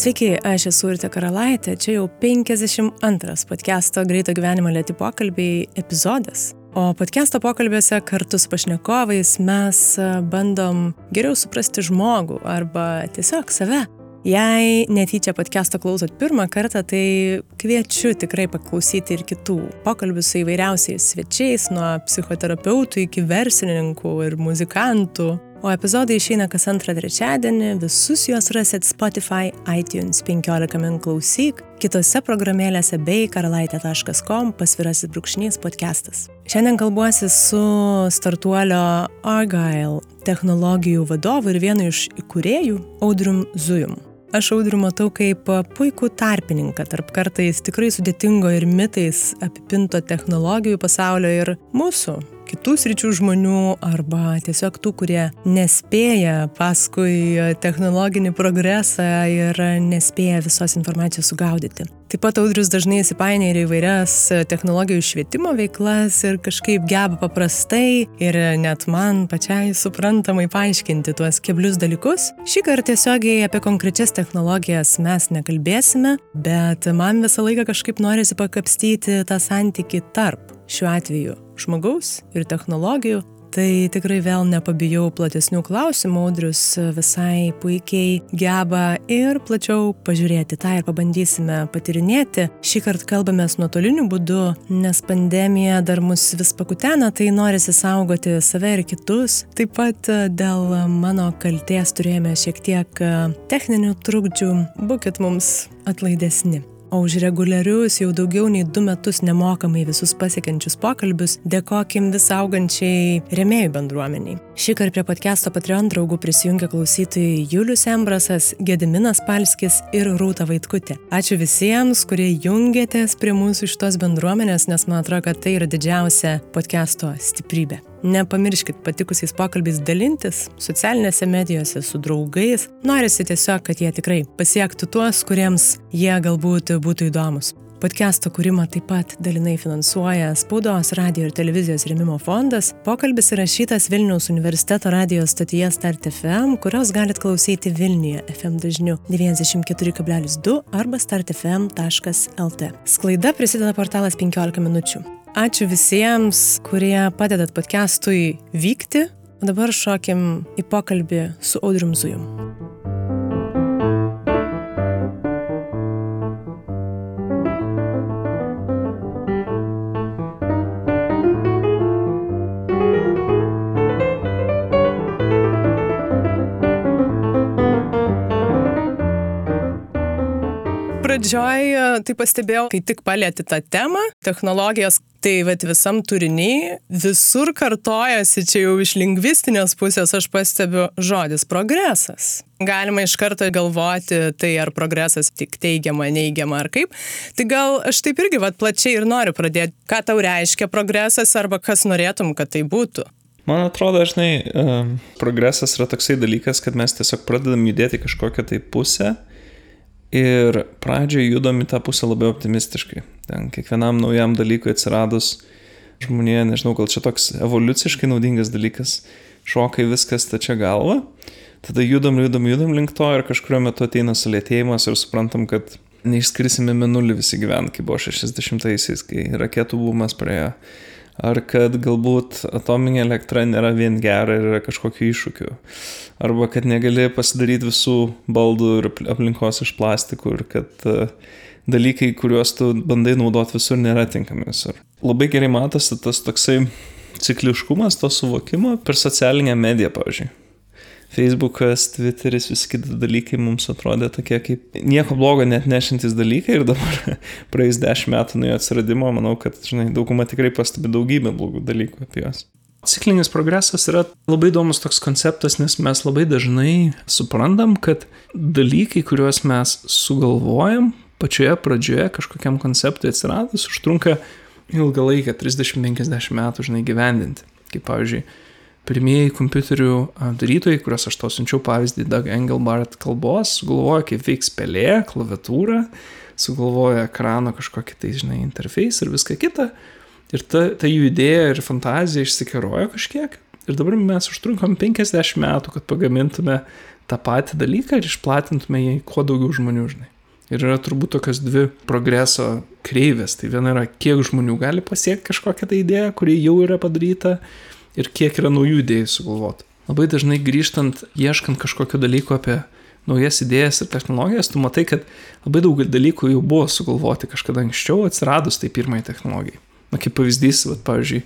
Sveiki, aš esu Urte Karalaitė, čia jau 52 podcast'o Greito gyvenimo lėti pokalbiai epizodas. O podcast'o pokalbėse kartu su pašnekovais mes bandom geriau suprasti žmogų arba tiesiog save. Jei netyčia podcast'o klausot pirmą kartą, tai kviečiu tikrai paklausyti ir kitų pokalbių su įvairiausiais svečiais, nuo psichoterapeutų iki verslininkų ir muzikantų, O epizodai išeina kas antrą trečiadienį, visus juos rasit Spotify, iTunes 15 min klausyk, kitose programėlėse bei karalaitė.com pasvirasis brūkšnys podcastas. Šiandien kalbuosi su startuolio Argyle technologijų vadovu ir vienu iš įkūrėjų Audrium Zujum. Aš audriu matau kaip puikų tarpininką tarp kartais tikrai sudėtingo ir mitais apipinto technologijų pasaulio ir mūsų kitų sričių žmonių arba tiesiog tų, kurie nespėja paskui technologinį progresą ir nespėja visos informacijos sugaudyti. Taip pat audrius dažnai įsipainėja ir įvairias technologijų švietimo veiklas ir kažkaip geba paprastai ir net man pačiai suprantamai paaiškinti tuos keblius dalykus. Šį kartą tiesiogiai apie konkrečias technologijas mes nekalbėsime, bet man visą laiką kažkaip norisi pakapstyti tą santyki tarp šiuo atveju žmogaus ir technologijų. Tai tikrai vėl nepabijau platesnių klausimų, audrius visai puikiai geba ir plačiau pažiūrėti tą ir pabandysime patirinėti. Šį kartą kalbame nuotoliniu būdu, nes pandemija dar mus vis pakutena, tai norisi saugoti save ir kitus. Taip pat dėl mano kalties turėjome šiek tiek techninių trukdžių, būkit mums atlaidesni. O už reguliarius jau daugiau nei du metus nemokamai visus pasiekiančius pokalbius dėkokim vis augančiai remėjų bendruomeniai. Šį kartą prie podcast'o Patreon draugų prisijungia klausytojai Julius Embrasas, Gediminas Palskis ir Rūta Vaitkutė. Ačiū visiems, kurie jungiatės prie mūsų šitos bendruomenės, nes man atrodo, kad tai yra didžiausia podcast'o stiprybė. Nepamirškit patikusiais pokalbiais dalintis socialinėse medijose su draugais. Norisi tiesiog, kad jie tikrai pasiektų tuos, kuriems jie galbūt būtų įdomus. Podcast'o kūrimą taip pat dalinai finansuoja Spaudos, radio ir televizijos remimo fondas. Pokalbis įrašytas Vilniaus universiteto radio stotyje Start FM, kurios galit klausyti Vilniuje FM dažniu 94,2 arba startfm.lt. Sklaida prisideda portalas 15 minučių. Ačiū visiems, kurie padedat podcastui vykti. O dabar šokim į pokalbį su Audrium Zujum. Pradžioj tai pastebėjau, kai tik palėti tą temą, technologijas, tai vat visam turiniai visur kartojasi, čia jau iš lingvistinės pusės aš pastebiu žodis progresas. Galima iš karto galvoti, tai ar progresas tik teigiama, neigiama ar kaip. Tai gal aš taip irgi vat plačiai ir noriu pradėti, ką tau reiškia progresas arba kas norėtum, kad tai būtų. Man atrodo, žinai, progresas yra toksai dalykas, kad mes tiesiog pradedam judėti kažkokią tai pusę Ir pradžioje judam į tą pusę labai optimistiškai. Ten kiekvienam naujam dalykui atsiradus žmonėje, nežinau, gal čia toks evoliuciškai naudingas dalykas, šokai viskas tačia galva. Tada judam, judam, judam link to ir kažkurio metu ateina sulėtėjimas ir suprantam, kad neišskrisime minulį visi gyvent, kaip buvo 60-aisiais, kai raketų bumas praėjo ar kad galbūt atominė elektra nėra vien gera ir yra kažkokiu iššūkiu, arba kad negali pasidaryti visų baldų ir aplinkos iš plastikų ir kad e, dalykai, kuriuos tu bandai naudoti visur, nėra tinkami visur. Labai gerai matosi tas toksai cikliškumas to suvokimo per socialinę mediją, pavyzdžiui. Facebookas, Twitteris, visi kiti dalykai mums atrodė tokie kaip nieko blogo net nešintis dalykai ir dabar praeis dešimt metų nuo jo atsiradimo, manau, kad, žinai, dauguma tikrai pastebi daugybę blogų dalykų apie juos. Ciklinis progresas yra labai įdomus toks konceptas, nes mes labai dažnai suprantam, kad dalykai, kuriuos mes sugalvojam pačioje pradžioje kažkokiam konceptui atsiradus, užtrunka ilgą laiką, 30-50 metų, žinai, gyvendinti. Kaip pavyzdžiui, pirmieji kompiuterių darytojai, kuriuos aš tau siunčiau pavyzdį, Doug Engelbart kalbos, sugalvojo, kaip veiks pelė, klaviatūra, sugalvojo ekrano kažkokį tai, žinai, interfejs ir viską kitą. Ir ta, ta jų idėja ir fantazija išsikerojo kažkiek. Ir dabar mes užtrunkom 50 metų, kad pagamintume tą patį dalyką ir išplatintume jį kuo daugiau žmonių, žinai. Ir yra turbūt tokios dvi progreso kreivės. Tai viena yra, kiek žmonių gali pasiekti kažkokią tą idėją, kuri jau yra padaryta, ir kiek yra naujų idėjų sugalvota. Labai dažnai grįžtant, ieškant kažkokio dalyko apie naujas idėjas ir technologijas, tu matai, kad labai daug dalykų jau buvo sugalvoti kažkada anksčiau atsiradus tai pirmai technologijai. Na kaip pavyzdys, vat, pavyzdžiui,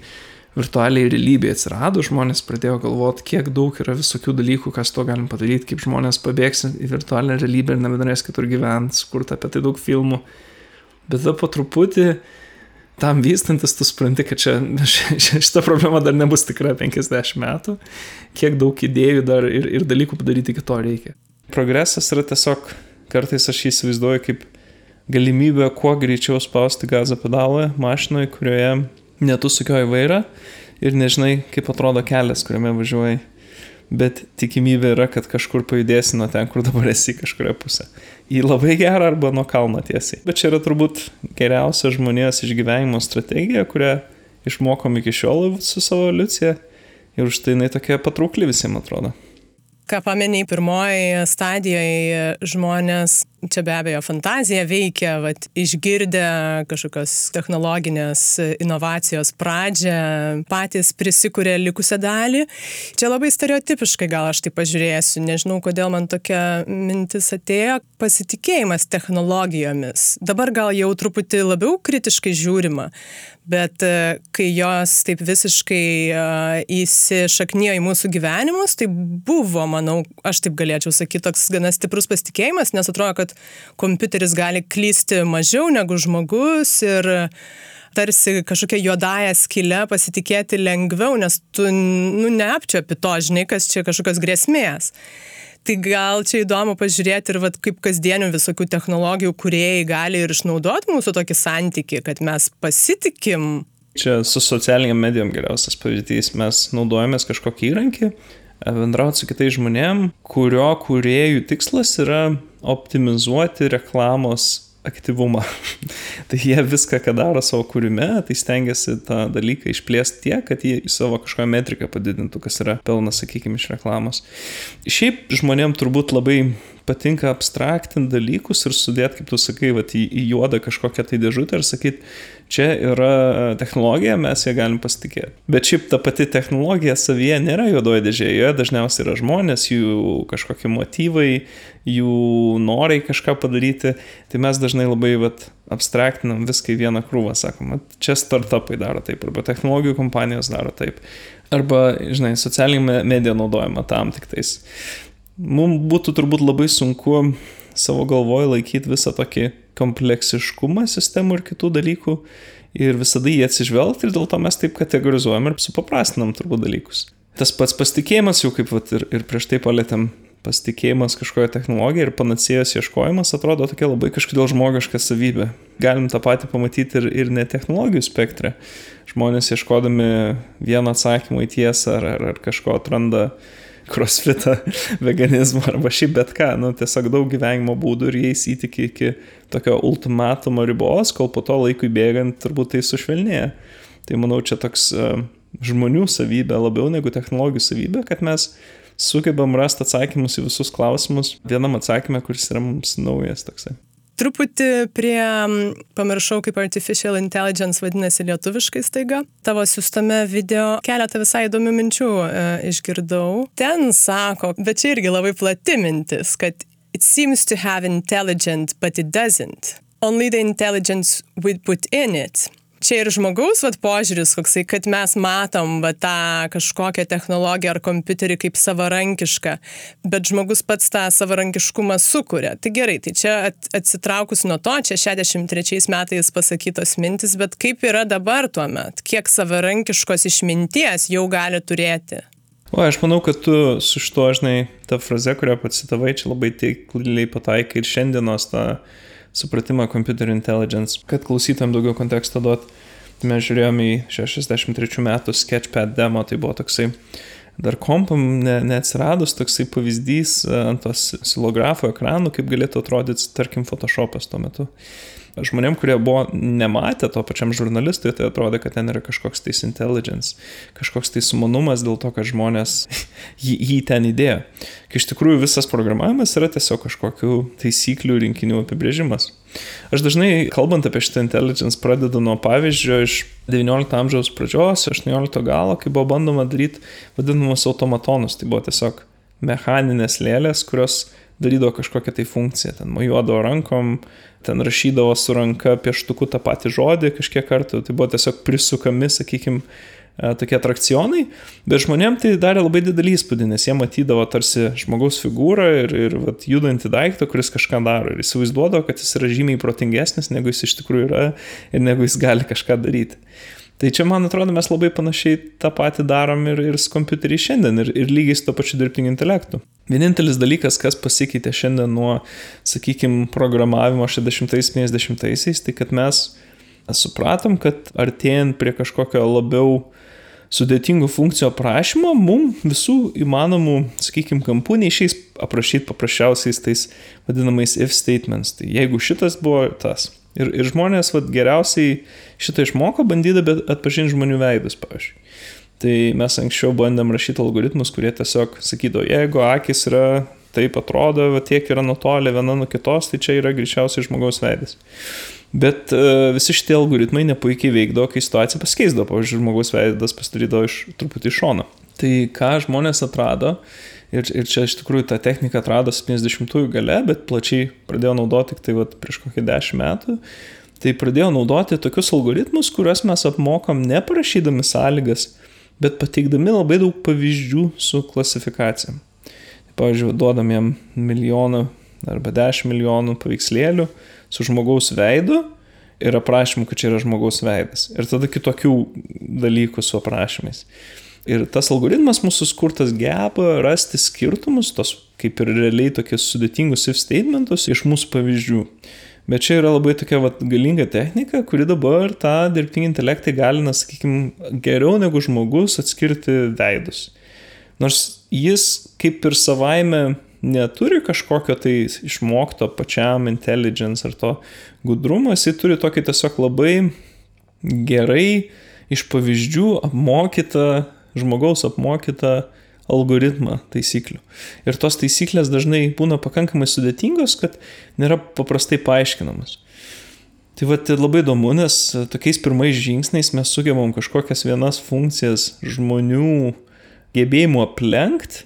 virtualiai realybėje atsirado, žmonės pradėjo galvoti, kiek daug yra visokių dalykų, kas to galim padaryti, kaip žmonės pabėgs į virtualią realybę ir nebenorės kitur gyventi, sukurta apie tai daug filmų. Bet tada po truputį tam vystantis tu supranti, kad čia šita problema dar nebus tikra 50 metų, kiek daug idėjų dar ir, ir dalykų padaryti iki to reikia. Progresas yra tiesiog, kartais aš jį įsivaizduoju kaip galimybę kuo greičiau spausti gazo pedalą mašinoje, kurioje ne tu sukioji vairą ir nežinai, kaip atrodo kelias, kuriame važiuoji, bet tikimybė yra, kad kažkur pajudėsi nuo ten, kur dabar esi kažkuria pusė. Į labai gerą arba nuo kalno tiesiai. Bet čia yra turbūt geriausia žmonijos išgyvenimo strategija, kurią išmokom iki šiol su savo evoliucija ir už tai jinai tokia patraukli visiems atrodo. Ką pameniai pirmoji stadijoje žmonės čia be abejo fantazija veikia, vat, išgirdę kažkokios technologinės inovacijos pradžią, patys prisikūrė likusią dalį. Čia labai stereotipiškai gal aš tai pažiūrėsiu, nežinau, kodėl man tokia mintis atėjo, pasitikėjimas technologijomis. Dabar gal jau truputį labiau kritiškai žiūrima, bet e, kai jos taip visiškai uh, įsišaknijo į mūsų gyvenimus, tai buvo, manau, aš taip galėčiau sakyti, toks gana stiprus pasitikėjimas, nes atrodo, kad kompiuteris gali klysti mažiau negu žmogus ir tarsi kažkokia juodąją skylę pasitikėti lengviau, nes tu nu, neapčiopi to, žinai, kas čia kažkokios grėsmės. Tai gal čia įdomu pažiūrėti ir vat, kaip kasdienių visokių technologijų kuriejai gali ir išnaudoti mūsų tokį santyki, kad mes pasitikim. Čia su socialiniam medijom geriausias pavyzdys. Mes naudojamės kažkokį įrankį, bendrauti su kitais žmonėm, kurio kuriejų tikslas yra optimizuoti reklamos aktyvumą. tai jie viską, ką daro savo kūrime, tai stengiasi tą dalyką išplėsti tiek, kad jie į savo kažkokią metriką padidintų, kas yra pelnas, sakykime, iš reklamos. Šiaip žmonėm turbūt labai patinka abstraktinti dalykus ir sudėti, kaip tu sakai, vat, į, į juodą kažkokią tai dėžutę ir sakyti, čia yra technologija, mes ją galim pasitikėti. Bet šiaip ta pati technologija savyje nėra juodoje dėžėje, joje dažniausiai yra žmonės, jų kažkokie motyvai, jų norai kažką padaryti, tai mes dažnai labai vat, abstraktinam viską į vieną krūvą, sakom, čia startupai daro taip, arba technologijų kompanijos daro taip, arba, žinai, socialinė medija naudojama tam tik tais. Mums būtų turbūt labai sunku savo galvoje laikyti visą tokį kompleksiškumą sistemų ir kitų dalykų ir visada jį atsižvelgti ir dėl to mes taip kategorizuojam ir supaprastinam turbūt dalykus. Tas pats pasitikėjimas, jau kaip vat, ir, ir prieš tai palėtėm, pasitikėjimas kažkoje technologijoje ir panacėjos ieškojimas atrodo tokia labai kažkodėl žmogiška savybė. Galim tą patį pamatyti ir, ir ne technologijų spektre. Žmonės ieškodami vieną atsakymą į tiesą ar, ar, ar kažko atranda uh, crossfitą, veganizmą arba šiaip bet ką, nu, tiesiog daug gyvenimo būdų ir jais įtiki iki tokio ultimatumo ribos, kol po to laikui bėgant turbūt tai sušvelnėja. Tai manau, čia toks uh, žmonių savybė labiau negu technologijų savybė, kad mes sugebam rasti atsakymus į visus klausimus vienam atsakymė, kuris yra mums naujas toksai truputį prie, pamiršau, kaip artificial intelligence vadinasi lietuviškai staiga. Tavo siūstame video keletą visai įdomių minčių e, išgirdau. Ten sako, bet čia irgi labai plati mintis, kad it seems to have intelligent, but it doesn't. Only the intelligence we put in it čia ir žmogaus vat požiūris koksai, kad mes matom va, tą kažkokią technologiją ar kompiuterį kaip savarankišką, bet žmogus pats tą savarankiškumą sukuria. Tai gerai, tai čia atsitraukus nuo to, čia 63 metais pasakytos mintis, bet kaip yra dabar tuo met, kiek savarankiškos išminties jau gali turėti? O aš manau, kad tu su šituo, žinai, ta fraze, kurią pacitavai, čia labai taikliai pataikai ir šiandienos tą ta supratimą computer intelligence. Kad klausytam daugiau konteksto duot, tai mes žiūrėjome į 63 metų Sketchpad demo, tai buvo toksai dar kompam ne, neatsiradus toksai pavyzdys e, ant tos silografo ekranų, kaip galėtų atrodyti, tarkim, Photoshopas tuo metu. Žmonėm, kurie buvo nematę to pačiam žurnalistui, tai atrodė, kad ten yra kažkoks tais intelligence, kažkoks tai sumanumas dėl to, kad žmonės jį, jį ten įdėjo. Kai iš tikrųjų visas programavimas yra tiesiog kažkokių taisyklių rinkinių apibrėžimas. Aš dažnai, kalbant apie šitą intelligence, pradedu nuo pavyzdžio iš XIX amžiaus pradžios, XVIII galo, kai buvo bandoma daryti vadinamus automatonus. Tai buvo tiesiog mechaninės lėlės, kurios darydavo kažkokią tai funkciją. Ten mojuodavo rankom, ten rašydavo su ranka pieštuku tą patį žodį kažkiek kartų, tai buvo tiesiog prisukami, sakykime, tokie atrakcionai, bet žmonėm tai darė labai didelį įspūdį, nes jie matydavo tarsi žmogaus figūrą ir, ir vat, judantį daiktą, kuris kažką daro ir įsivaizduodavo, kad jis yra žymiai protingesnis, negu jis iš tikrųjų yra ir negu jis gali kažką daryti. Tai čia, man atrodo, mes labai panašiai tą patį darom ir, ir su kompiuteriai šiandien, ir, ir lygiai su to pačiu dirbtiniu intelektu. Vienintelis dalykas, kas pasikeitė šiandien nuo, sakykime, programavimo 60-70-aisiais, tai kad mes supratom, kad artėjant prie kažkokio labiau sudėtingų funkcijų aprašymo, mums visų įmanomų, sakykime, kampų neišeis aprašyti paprasčiausiais tais vadinamais if statements. Tai jeigu šitas buvo tas, Ir, ir žmonės vat, geriausiai šitą išmoko, bandydami atpažinti žmonių veidus, pavyzdžiui. Tai mes anksčiau bandėm rašyti algoritmus, kurie tiesiog sakydavo, jeigu akis yra taip atrodo, va, tiek yra nutolę viena nuo kitos, tai čia yra greičiausiai žmogaus veidas. Bet uh, visi šitie algoritmai nepuikiai veikdavo, kai situacija pasikeisdavo, pavyzdžiui, žmogaus veidas pasidarydavo iš truputį iš šono. Tai ką žmonės atrado, Ir, ir čia iš tikrųjų tą techniką atrado 70-ųjų gale, bet plačiai pradėjo naudoti tik tai vat, prieš kokį 10 metų. Tai pradėjo naudoti tokius algoritmus, kuriuos mes apmokam neparašydami sąlygas, bet pateikdami labai daug pavyzdžių su klasifikacija. Tai, pavyzdžiui, duodam jam milijoną arba 10 milijonų paveikslėlių su žmogaus veidu ir aprašymu, kad čia yra žmogaus veidas. Ir tada kitokių dalykų su aprašymais. Ir tas algoritmas mūsų skurtas geba rasti skirtumus, tos kaip ir realiai tokius sudėtingus if statementus iš mūsų pavyzdžių. Bet čia yra labai tokia vat, galinga technika, kuri dabar tą dirbtinį intelektą įgalina, sakykime, geriau negu žmogus atskirti veidus. Nors jis kaip ir savaime neturi kažkokio tai išmokto pačiam intelligence ar to gudrumo, jisai turi tokį tiesiog labai gerai iš pavyzdžių apmokytą žmogaus apmokytą algoritmą taisyklių. Ir tos taisyklės dažnai būna pakankamai sudėtingos, kad nėra paprastai paaiškinamas. Tai va, tai labai įdomu, nes tokiais pirmais žingsniais mes sugebam kažkokias vienas funkcijas žmonių gebėjimų aplenkti,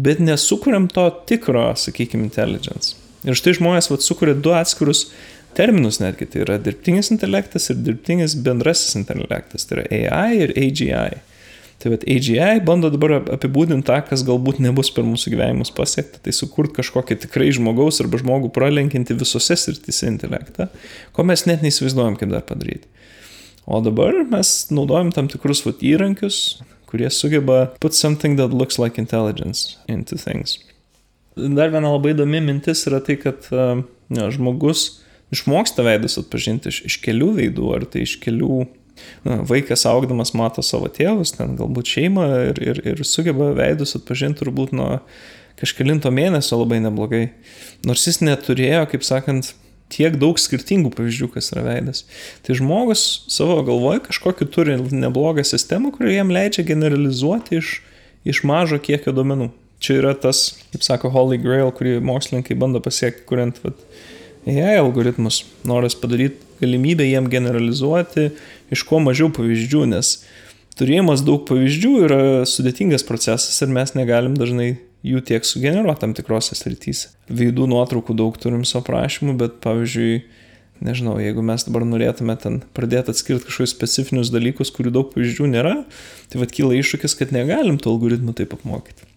bet nesukuriam to tikro, sakykime, intelligence. Ir štai žmonės vat, sukuria du atskirus terminus netgi, tai yra dirbtinis intelektas ir dirbtinis bendrasis intelektas, tai yra AI ir AGI. Tai vad AGI bando dabar apibūdinti tą, kas galbūt nebus per mūsų gyvenimus pasiekta, tai sukurti kažkokį tikrai žmogaus arba žmogų pralenkinti visose srityse intelektą, ko mes net neįsivaizduojam, kaip dar padaryti. O dabar mes naudojam tam tikrus vat, įrankius, kurie sugeba put something that looks like intelligence into things. Dar viena labai įdomi mintis yra tai, kad ne, žmogus išmoksta veidus atpažinti iš, iš kelių veidų, ar tai iš kelių na, vaikas augdamas mato savo tėvus, ten galbūt šeimą ir, ir, ir sugeba veidus atpažinti turbūt nuo kažkelinto mėnesio labai neblogai. Nors jis neturėjo, kaip sakant, tiek daug skirtingų pavyzdžių, kas yra veidas. Tai žmogus savo galvoje kažkokį turi neblogą sistemą, kuri jam leidžia generalizuoti iš, iš mažo kiekio duomenų. Čia yra tas, kaip sako, Holy Grail, kurį mokslininkai bando pasiekti, kuriant vat, AI algoritmus. Noras padaryti galimybę jiem generalizuoti iš kuo mažiau pavyzdžių, nes turėjimas daug pavyzdžių yra sudėtingas procesas ir mes negalim dažnai jų tiek sugeneruoti tam tikrose srityse. Veidų nuotraukų daug turim su aprašymu, bet pavyzdžiui, nežinau, jeigu mes dabar norėtume ten pradėti atskirti kažkokius specifinius dalykus, kurių daug pavyzdžių nėra, tai vad kyla iššūkis, kad negalim tų algoritmų taip apmokyti.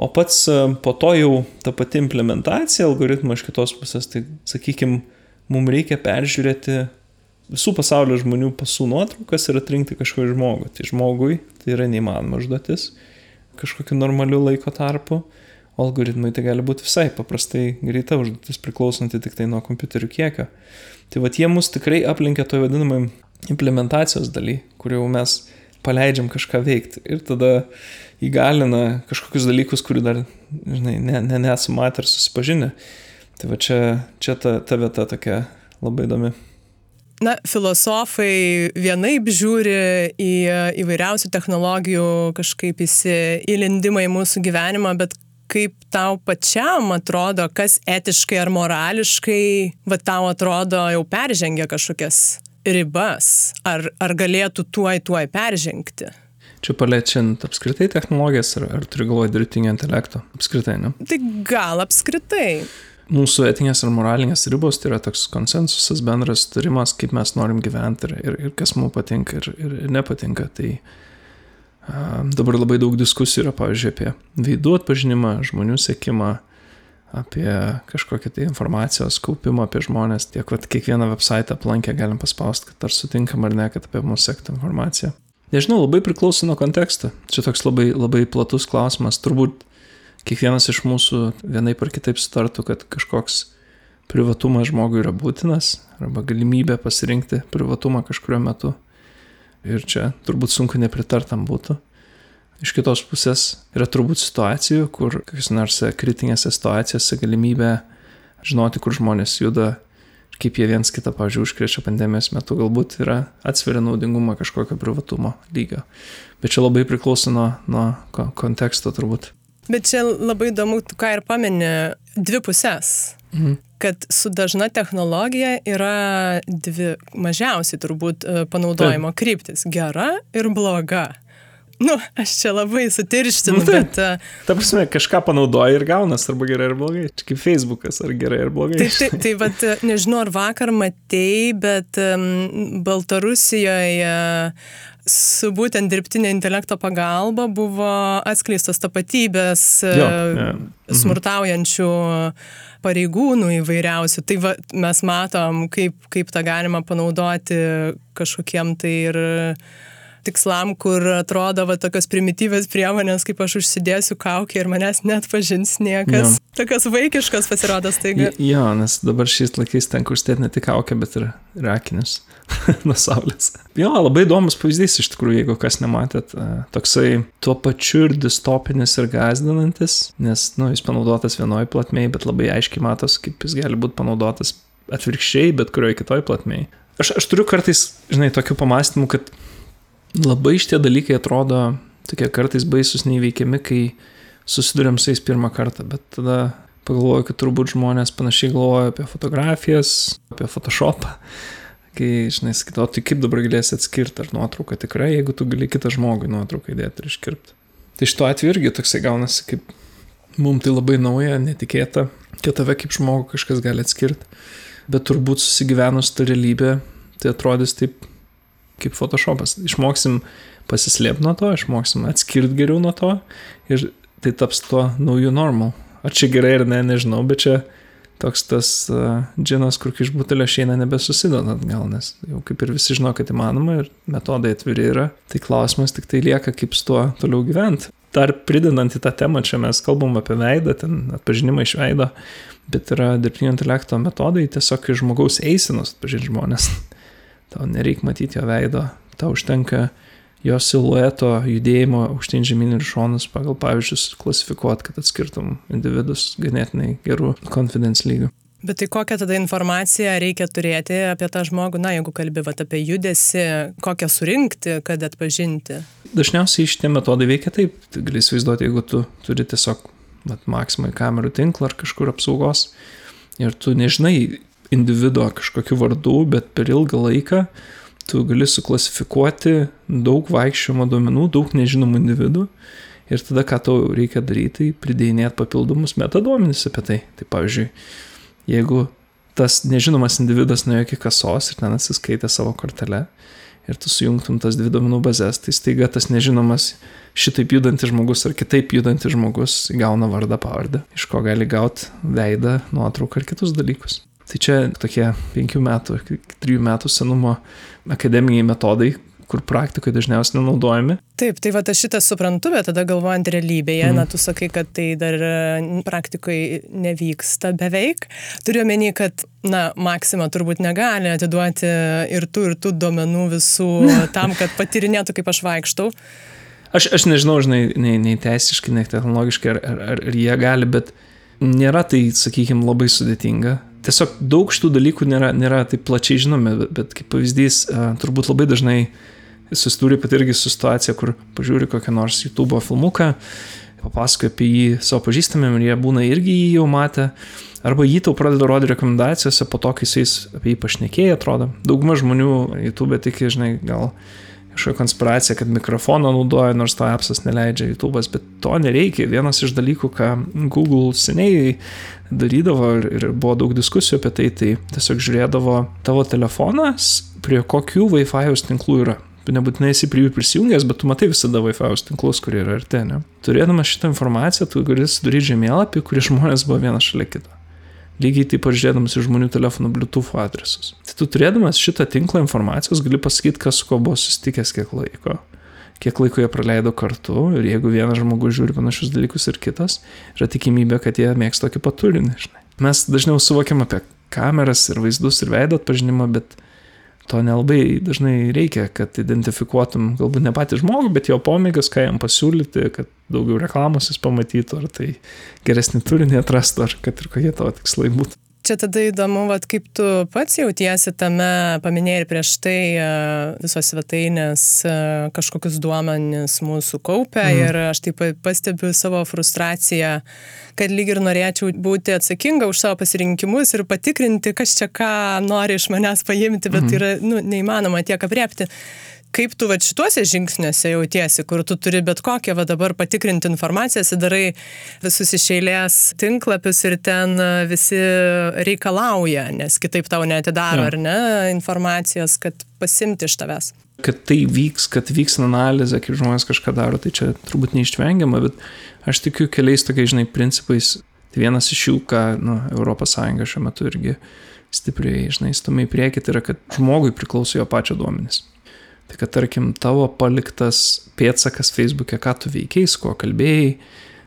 O pats e, po to jau ta pati implementacija algoritmo iš kitos pusės, tai sakykime, mums reikia peržiūrėti visų pasaulio žmonių pasų nuotraukas ir atrinkti kažkokį žmogų. Tai žmogui tai yra neįmanoma užduotis kažkokiu normaliu laiko tarpu, o algoritmai tai gali būti visai paprastai greita užduotis priklausanti tik tai nuo kompiuterių kiekio. Tai va jie mus tikrai aplinkia to vadinamai implementacijos daly, kur jau mes paleidžiam kažką veikti ir tada įgalina kažkokius dalykus, kurių dar, žinai, ne, ne, nesam matę ar susipažinę. Tai va čia, čia ta, ta vieta tokia labai įdomi. Na, filosofai vienaip žiūri į įvairiausių technologijų kažkaip įsilindimą į mūsų gyvenimą, bet kaip tau pačiam atrodo, kas etiškai ar morališkai, va tau atrodo, jau peržengia kažkokias ribas, ar, ar galėtų tuoj tuoj peržengti? Čia paliečiant apskritai technologijas, ar, ar turi galvoje dirbtinio intelekto? Apskritai, ne? Tai gal apskritai mūsų etinės ir moralinės ribos tai yra toks konsensusas, bendras turimas, kaip mes norim gyventi ir, ir, ir kas mums patinka ir, ir, ir nepatinka. Tai a, dabar labai daug diskusijų yra, pavyzdžiui, apie veidų atpažinimą, žmonių sėkimą, apie kažkokią tai informacijos kaupimą apie žmonės. Tiek, kad kiekvieną website aplankę galim paspausti, kad ar sutinkam ar ne, kad apie mus sektų informacija. Nežinau, labai priklauso nuo konteksto. Čia toks labai, labai platus klausimas. Turbūt kiekvienas iš mūsų vienaip ar kitaip sutartų, kad kažkoks privatumas žmogui yra būtinas arba galimybė pasirinkti privatumą kažkurio metu. Ir čia turbūt sunku nepritartam būtų. Iš kitos pusės yra turbūt situacijų, kur kokios nors kritinėse situacijose galimybė žinoti, kur žmonės juda ir kaip jie viens kitą, pavyzdžiui, užkrečia pandemijos metu, galbūt yra atsveria naudingumą kažkokio privatumo lygio. Bet čia labai priklauso nuo, nuo konteksto turbūt. Bet čia labai įdomu, tu ką ir pameni, dvi pusės. Mhm. Kad su dažna technologija yra dvi mažiausiai turbūt e, panaudojimo Taip. kryptis - gera ir bloga. Nu, aš čia labai sutirštinu, nu, bet... Uh, ta prasme, kažką panaudoji ir gaunas, arba gerai ar blogai. Čia kaip Facebookas, ar gerai ar blogai. Tai, tai, tai vat, nežinau, ar vakar matei, bet um, Baltarusijoje su būtent dirbtinio intelekto pagalba buvo atskleistos tapatybės jo, jo. Mhm. smurtaujančių pareigūnų įvairiausių. Tai va, mes matom, kaip, kaip tą galima panaudoti kažkokiem tai ir tikslam, kur atrodo va, tokios primityvės priemonės, kaip aš užsidėsiu kaukę ir manęs net pažins niekas. Jo. Tokios vaikiškos pasirodo staiga. Jo, nes dabar šiais laikais tenka užsidėti ne tik kaukę, bet ir rakinius nuo saulės. Jo, labai įdomus pavyzdys iš tikrųjų, jeigu kas nematėt. E, toksai tuo pačiu ir distopinis ir gazdinantis, nes, nu, jis panaudotas vienoje platmėje, bet labai aiškiai matos, kaip jis gali būti panaudotas atvirkščiai, bet kurioje kitoje platmėje. Aš, aš turiu kartais, žinai, tokių pamastymų, kad labai šitie dalykai atrodo tokie kartais baisus neįveikiami, kai susidurėm su jais pirmą kartą, bet tada pagalvoju, kad turbūt žmonės panašiai galvoja apie fotografijas, apie Photoshopą, kai, žinai, sakyt, o tai kaip dabar galėsi atskirti, ar nuotrauką tikrai, jeigu tu gali kitą žmogui nuotrauką įdėti ir iškirpti. Tai šituo atveju irgi toksai gaunasi, kaip mums tai labai nauja, netikėta, kad tave kaip žmogų kažkas gali atskirti, bet turbūt susigyvenus tą realybę, tai atrodys taip kaip Photoshopas. Išmoksim pasislėpti nuo to, išmoksim atskirti geriau nuo to ir tai taps tuo naujų normal. Ar čia gerai ar ne, nežinau, bet čia toks tas uh, džinas, kur iš butelio šeina nebesusidedant gal, nes jau kaip ir visi žino, kad įmanoma ir metodai atviri yra. Tai klausimas tik tai lieka, kaip su tuo toliau gyventi. Dar pridedant į tą temą, čia mes kalbam apie veidą, ten atpažinimą iš veido, bet yra dirbtinio intelekto metodai, tiesiog iš žmogaus eisenos atpažinti žmonės. Tau nereikia matyti jo veido, tau užtenka jo silueto, judėjimo aukštyn žemyn ir šonus pagal pavyzdžius klasifikuoti, kad atskirtum individus ganėtinai gerų confidence lygių. Bet tai kokią tada informaciją reikia turėti apie tą žmogų, na, jeigu kalbėt apie judesi, kokią surinkti, kad atpažinti? Dažniausiai šitie metodai veikia taip. Tai gali įsivaizduoti, jeigu tu turi tiesiog vat, maksimai kamerų tinklą ar kažkur apsaugos ir tu nežinai, individo kažkokiu vardu, bet per ilgą laiką tu gali suklasifikuoti daug vaikščiojimo duomenų, daug nežinomų individų. Ir tada, ką tau reikia daryti, tai pridėjinėti papildomus metaduomenys apie tai. Tai pavyzdžiui, jeigu tas nežinomas individas nuėjo iki kasos ir ten atsiskaitė savo kortelę ir tu sujungtum tas dvi duomenų bazės, tai staiga tas nežinomas šitaip judantis žmogus ar kitaip judantis žmogus gauna vardą pavardę, iš ko gali gauti veidą, nuotrauką ir kitus dalykus. Tai čia tokie penkių metų, trijų metų senumo akademiniai metodai, kur praktikoje dažniausiai nenaudojami. Taip, tai va aš šitą suprantu, bet tada galvojant realybėje, mm. na, tu sakai, kad tai dar e, praktikoje nevyksta beveik. Turiu menį, kad, na, Maksima turbūt negali atiduoti ir tų, ir tų duomenų visų tam, kad patirinėtų, kaip aš vaikštau. Aš, aš nežinau, žinai, nei, nei teisiškai, nei technologiškai, ar, ar, ar jie gali, bet nėra tai, sakykime, labai sudėtinga tiesiog daug šitų dalykų nėra, nėra taip plačiai žinomi, bet, bet kaip pavyzdys, turbūt labai dažnai susidūrė pat irgi su situacija, kur pažiūri kokią nors YouTube filmuką, papasakoja apie jį savo pažįstamėm ir jie būna irgi jį jau matę. Arba jį tau pradeda rodyti rekomendacijose, po to, kai su jais apie jį pašnekėjai, atrodo. Dauguma žmonių YouTube tik, žinai, gal kažkokia konspiracija, kad mikrofoną naudoja, nors to appsas neleidžia YouTube'as, bet to nereikia. Vienas iš dalykų, ką Google seniai darydavo ir, buvo daug diskusijų apie tai, tai tiesiog žiūrėdavo tavo telefonas, prie kokių Wi-Fi tinklų yra. Nebūtinai esi prie jų prisijungęs, bet tu matai visada Wi-Fi tinklus, kurie yra arti, ne? Turėdamas šitą informaciją, tu gali sudaryti žemėlapį, kurie žmonės buvo vienas šalia kito. Lygiai taip pat žiūrėdamas į žmonių telefonų Bluetooth adresus. Tai tu turėdamas šitą tinklą informacijos gali pasakyti, kas su kuo buvo susitikęs kiek laiko, kiek laiko jie praleido kartu ir jeigu vienas žmogus žiūri panašius dalykus ir kitas, yra tikimybė, kad jie mėgsta tokį paturinį. Mes dažniau suvokiam apie kameras ir vaizdus ir veido atpažinimą, bet to nelabai dažnai reikia, kad identifikuotum galbūt ne patį žmogų, bet jo pomėgius, ką jam pasiūlyti, kad daugiau reklamos jis pamatytų, ar tai geresnį turinį atrastų, ar kad ir kokie tavo tikslai būtų. Čia tada įdomu, vat, kaip tu pats jautiesi tame, paminėjai ir prieš tai e, visos svetainės e, kažkokius duomenis mūsų kaupia mm. ir aš taip pastebiu savo frustraciją, kad lyg ir norėčiau būti atsakinga už savo pasirinkimus ir patikrinti, kas čia ką nori iš manęs paimti, bet mm. yra nu, neįmanoma tiek apriepti kaip tu va šituose žingsniuose jautiesi, kur tu turi bet kokią va dabar patikrinti informaciją, sidarai visus iš eilės tinklapius ir ten e, visi reikalauja, nes kitaip tau netidaro, ja. ar ne, informacijos, kad pasimti iš tavęs. Kad tai vyks, kad vyks analizė, kaip žmonės kažką daro, tai čia turbūt neištvengiama, bet aš tikiu keliais tokiais, žinai, principais. Tai vienas iš jų, ką nu, ES šiuo metu irgi stipriai, žinai, stumia į priekį, tai yra, kad žmogui priklauso jo pačio duomenys. Tai kad tarkim tavo paliktas pėtsakas Facebook'e, ką tu veikiai, su kuo kalbėjai,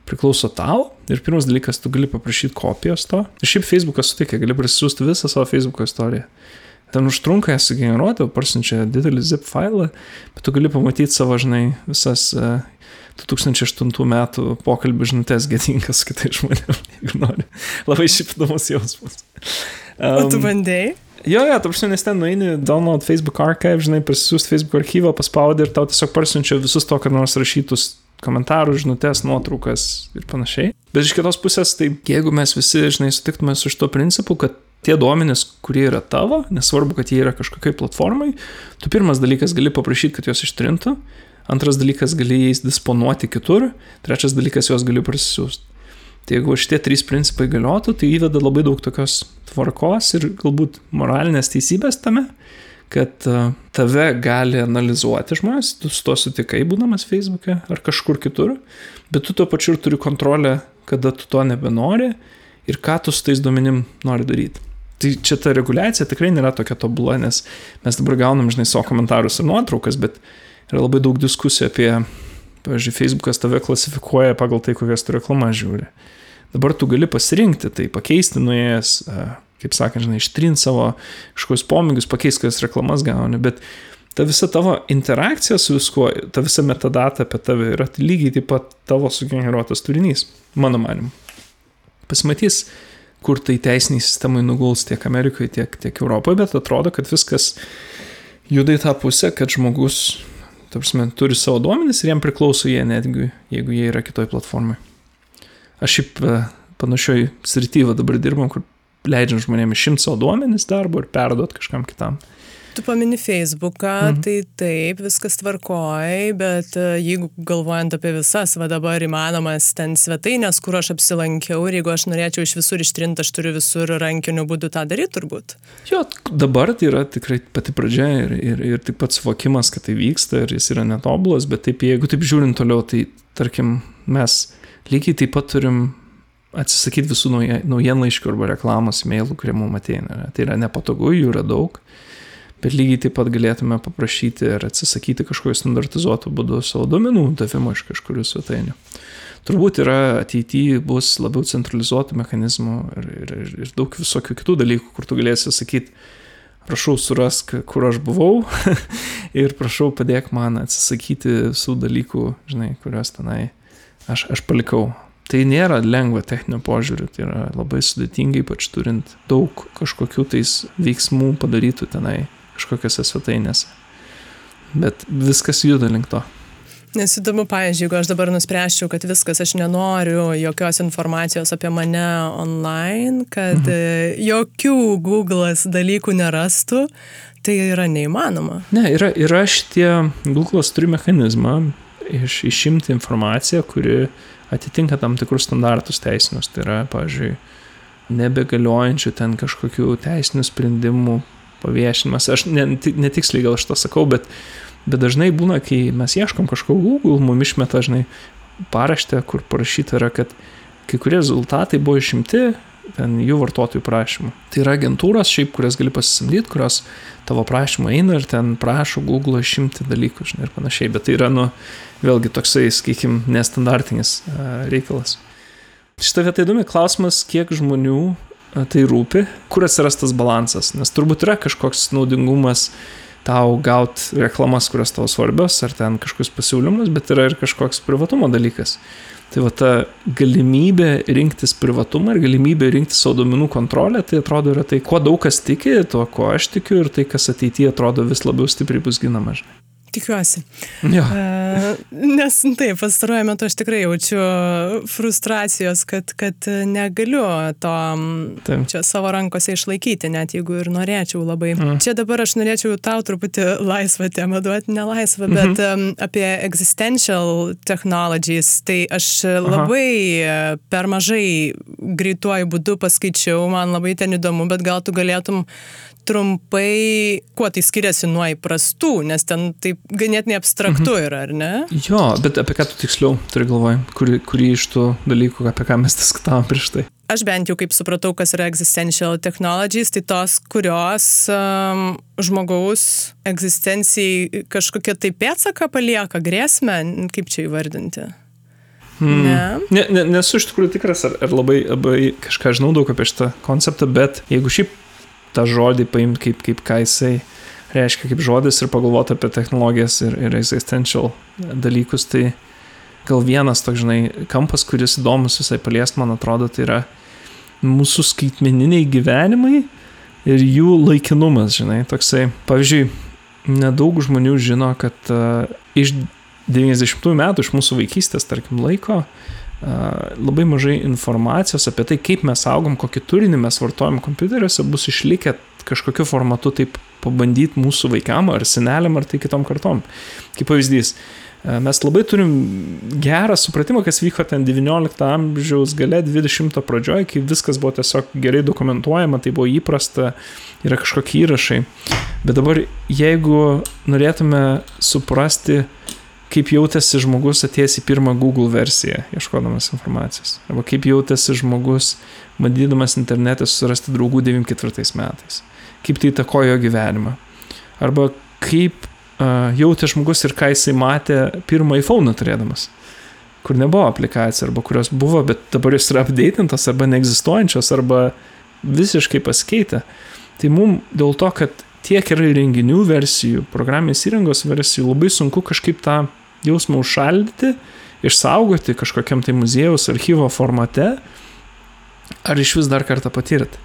priklauso tau. Ir pirmas dalykas, tu gali paprašyti kopijos to. Ir šiaip Facebookas suteikia, gali prisiųsti visą savo Facebook'o istoriją. Ten užtrunka ją sugeneruoti, parsinčia didelį zip failą, bet tu gali pamatyti savo, žinai, visas uh, e, 2008 metų pokalbių žinutės gėdingas kitai žmonėms, jeigu nori. Labai šiaip įdomus jausmas. Um, o tu bandėjai? Jo, jo, tu prasme, nes ten nueini, download Facebook archive, žinai, pasisiūst Facebook archyvą, paspaudai ir tau tiesiog parsiunčia visus to, kad nors rašytus komentarų, žinutės, nuotraukas ir panašiai. Bet iš kitos pusės, tai jeigu mes visi, žinai, sutiktume su šito principu, kad tie duomenys, kurie yra tavo, nesvarbu, kad jie yra kažkokiai platformai, tu pirmas dalykas gali paprašyti, kad juos ištrintų, antras dalykas gali jais disponuoti kitur, trečias dalykas juos gali prasisiųsti. Tai jeigu šitie trys principai galiotų, tai įveda labai daug tokios tvarkos ir galbūt moralinės teisybės tame, kad e, tave gali analizuoti žmonės, tu su to sutikai būdamas Facebook'e ar kažkur kitur, bet tu tuo pačiu ir turi kontrolę, kada tu to nebenori ir ką tu su tais duomenim nori daryti. Tai čia ta reguliacija tikrai nėra tokia tobula, nes mes dabar gaunam, žinai, savo komentarus ir nuotraukas, bet yra labai daug diskusijų apie, pavyzdžiui, Facebookas tave klasifikuoja pagal tai, kokias tu reklamas žiūri. Dabar tu gali pasirinkti tai, pakeisti nuėjęs, kaip sakant, žinai, ištrinti savo kažkokius pomėgius, pakeisti, kas reklamas gauni, bet ta visa tavo interakcija su viskuo, ta visa metadata apie tave yra lygiai taip pat tavo sugeneruotas turinys, mano manimu. Pasimatys, kur tai teisiniai sistemai nuguls tiek Amerikoje, tiek, tiek Europoje, bet atrodo, kad viskas juda į tą pusę, kad žmogus, tarsi, turi savo duomenis ir jam priklauso jie netgi, jeigu jie yra kitoj platformai. Aš šiaip e, panašioj srityje dabar dirbam, kur leidžiam žmonėms išimti savo duomenis darbo ir perduot kažkam kitam. Tu pamini Facebooką, mhm. tai taip, viskas tvarkoj, bet e, jeigu galvojant apie visas, va dabar įmanomas ten svetainės, kur aš apsilankiau ir jeigu aš norėčiau iš visur ištrinti, aš turiu visur rankiniu būdu tą daryti turbūt. Jo, dabar tai yra tikrai pati pradžia ir, ir, ir taip pat suvokimas, kad tai vyksta ir jis yra netobulas, bet taip, jeigu taip žiūrint toliau, tai tarkim mes lygiai taip pat turim atsisakyti visų naujienlaiškių arba reklamos e-mailų, kurie mums ateina. Tai yra nepatogu, jų yra daug, bet lygiai taip pat galėtume paprašyti ir atsisakyti kažkokio standartizuoto būdu savo duomenų davimo iš kažkurių svetainių. Turbūt yra ateityje bus labiau centralizuotų mechanizmų ir, ir, ir daug visokių kitų dalykų, kur tu galėsi sakyti, prašau surask, kur aš buvau ir prašau padėk man atsisakyti visų dalykų, žinai, kuriuos tenai aš, aš palikau. Tai nėra lengva techninio požiūriu, tai yra labai sudėtinga, ypač turint daug kažkokių tais veiksmų padarytų tenai kažkokiose svetainėse. Bet viskas juda link to. Nes įdomu, pavyzdžiui, jeigu aš dabar nuspręščiau, kad viskas, aš nenoriu jokios informacijos apie mane online, kad mhm. jokių Google'as dalykų nerastų, tai yra neįmanoma. Ne, yra, yra šitie, Google'as turi mechanizmą iš, išimti informaciją, kuri atitinka tam tikrus standartus teisinius. Tai yra, pavyzdžiui, nebegaliojančių ten kažkokių teisinių sprendimų paviešinimas. Aš netiksliai gal aš tą sakau, bet Bet dažnai būna, kai mes ieškom kažko Google, mum išmeta žinai paraštę, kur parašyta yra, kad kai kurie rezultatai buvo išimti ten jų vartotojų prašymų. Tai yra agentūros šiaip, kurias gali pasisamdyti, kurios tavo prašymą eina ir ten prašo Google išimti dalykus žinai, ir panašiai. Bet tai yra, nu, vėlgi toksai, sakykim, nestandartinis uh, reikalas. Šitą vietą įdomi klausimas, kiek žmonių tai rūpi, kur atsiras tas balansas, nes turbūt yra kažkoks naudingumas tau gaut reklamas, kurios tau svarbios, ar ten kažkokius pasiūlymus, bet yra ir kažkoks privatumo dalykas. Tai va ta galimybė rinktis privatumą ir galimybė rinktis savo duomenų kontrolę, tai atrodo yra tai, kuo daug kas tiki, tuo, ko aš tikiu ir tai, kas ateityje atrodo vis labiau stipriai bus ginama. Žinai. Tikiuosi. Jo. Nes taip, pastaruoju metu aš tikrai jaučiu frustracijos, kad, kad negaliu to taip. čia savo rankose išlaikyti, net jeigu ir norėčiau labai. Mm. Čia dabar aš norėčiau tau truputį laisvą temą duoti, ne laisvą, bet mm -hmm. apie existential technologies. Tai aš Aha. labai per mažai greituoju būdu paskaičiau, man labai ten įdomu, bet gal tu galėtum trumpai, kuo tai skiriasi nuo įprastų, nes ten taip ganėtinai abstraktu mhm. yra, ar ne? Jo, bet apie ką tu tiksliau turi galvoj, kurį, kurį iš tų dalykų, apie ką mes diskutavom prieš tai? Aš bent jau kaip supratau, kas yra existential technologies, tai tos, kurios um, žmogaus egzistencijai kažkokią tai pėtsaką palieka, grėsmę, kaip čia įvardinti. Hmm. Ne. Ne, ne, nesu iš tikrųjų tikras, ar, ar labai, labai kažką žinau daug apie šitą konceptą, bet jeigu šiaip tą žodį paimti kaip, kaip ką jisai reiškia kaip žodis ir pagalvoti apie technologijas ir, ir existential dalykus, tai gal vienas toks, žinai, kampas, kuris įdomus visai paliest, man atrodo, tai yra mūsų skaitmeniniai gyvenimai ir jų laikinumas, žinai, toksai. Pavyzdžiui, nedaug žmonių žino, kad uh, iš 90-ųjų metų, iš mūsų vaikystės, tarkim, laiko, uh, labai mažai informacijos apie tai, kaip mes augom, kokį turinį mes vartojam kompiuteriuose, bus išlikę kažkokiu formatu taip pabandyti mūsų vaikam ar seneliam ar tai kitom kartom. Kaip pavyzdys, mes labai turim gerą supratimą, kas vyko ten 19 amžiaus gale, 20 pradžioje, kai viskas buvo tiesiog gerai dokumentuojama, tai buvo įprasta, yra kažkokie įrašai. Bet dabar, jeigu norėtume suprasti, kaip jautėsi žmogus atėjęs į pirmą Google versiją, ieškodamas informacijos. Arba kaip jautėsi žmogus, bandydamas internete surasti draugų 94 metais. Kaip tai įtakojo gyvenimą. Arba kaip uh, jautė žmogus ir ką jisai matė pirmą iPhone turėdamas. Kur nebuvo aplikacijų, arba kurios buvo, bet dabar jos yra updatintos, arba neegzistuojančios, arba visiškai pasikeitę. Tai mums dėl to, kad tiek yra įrenginių versijų, programinės įrangos versijų, labai sunku kažkaip tą jausmą užšaldyti, išsaugoti kažkokiam tai muziejaus archyvo formate, ar iš vis dar kartą patirti.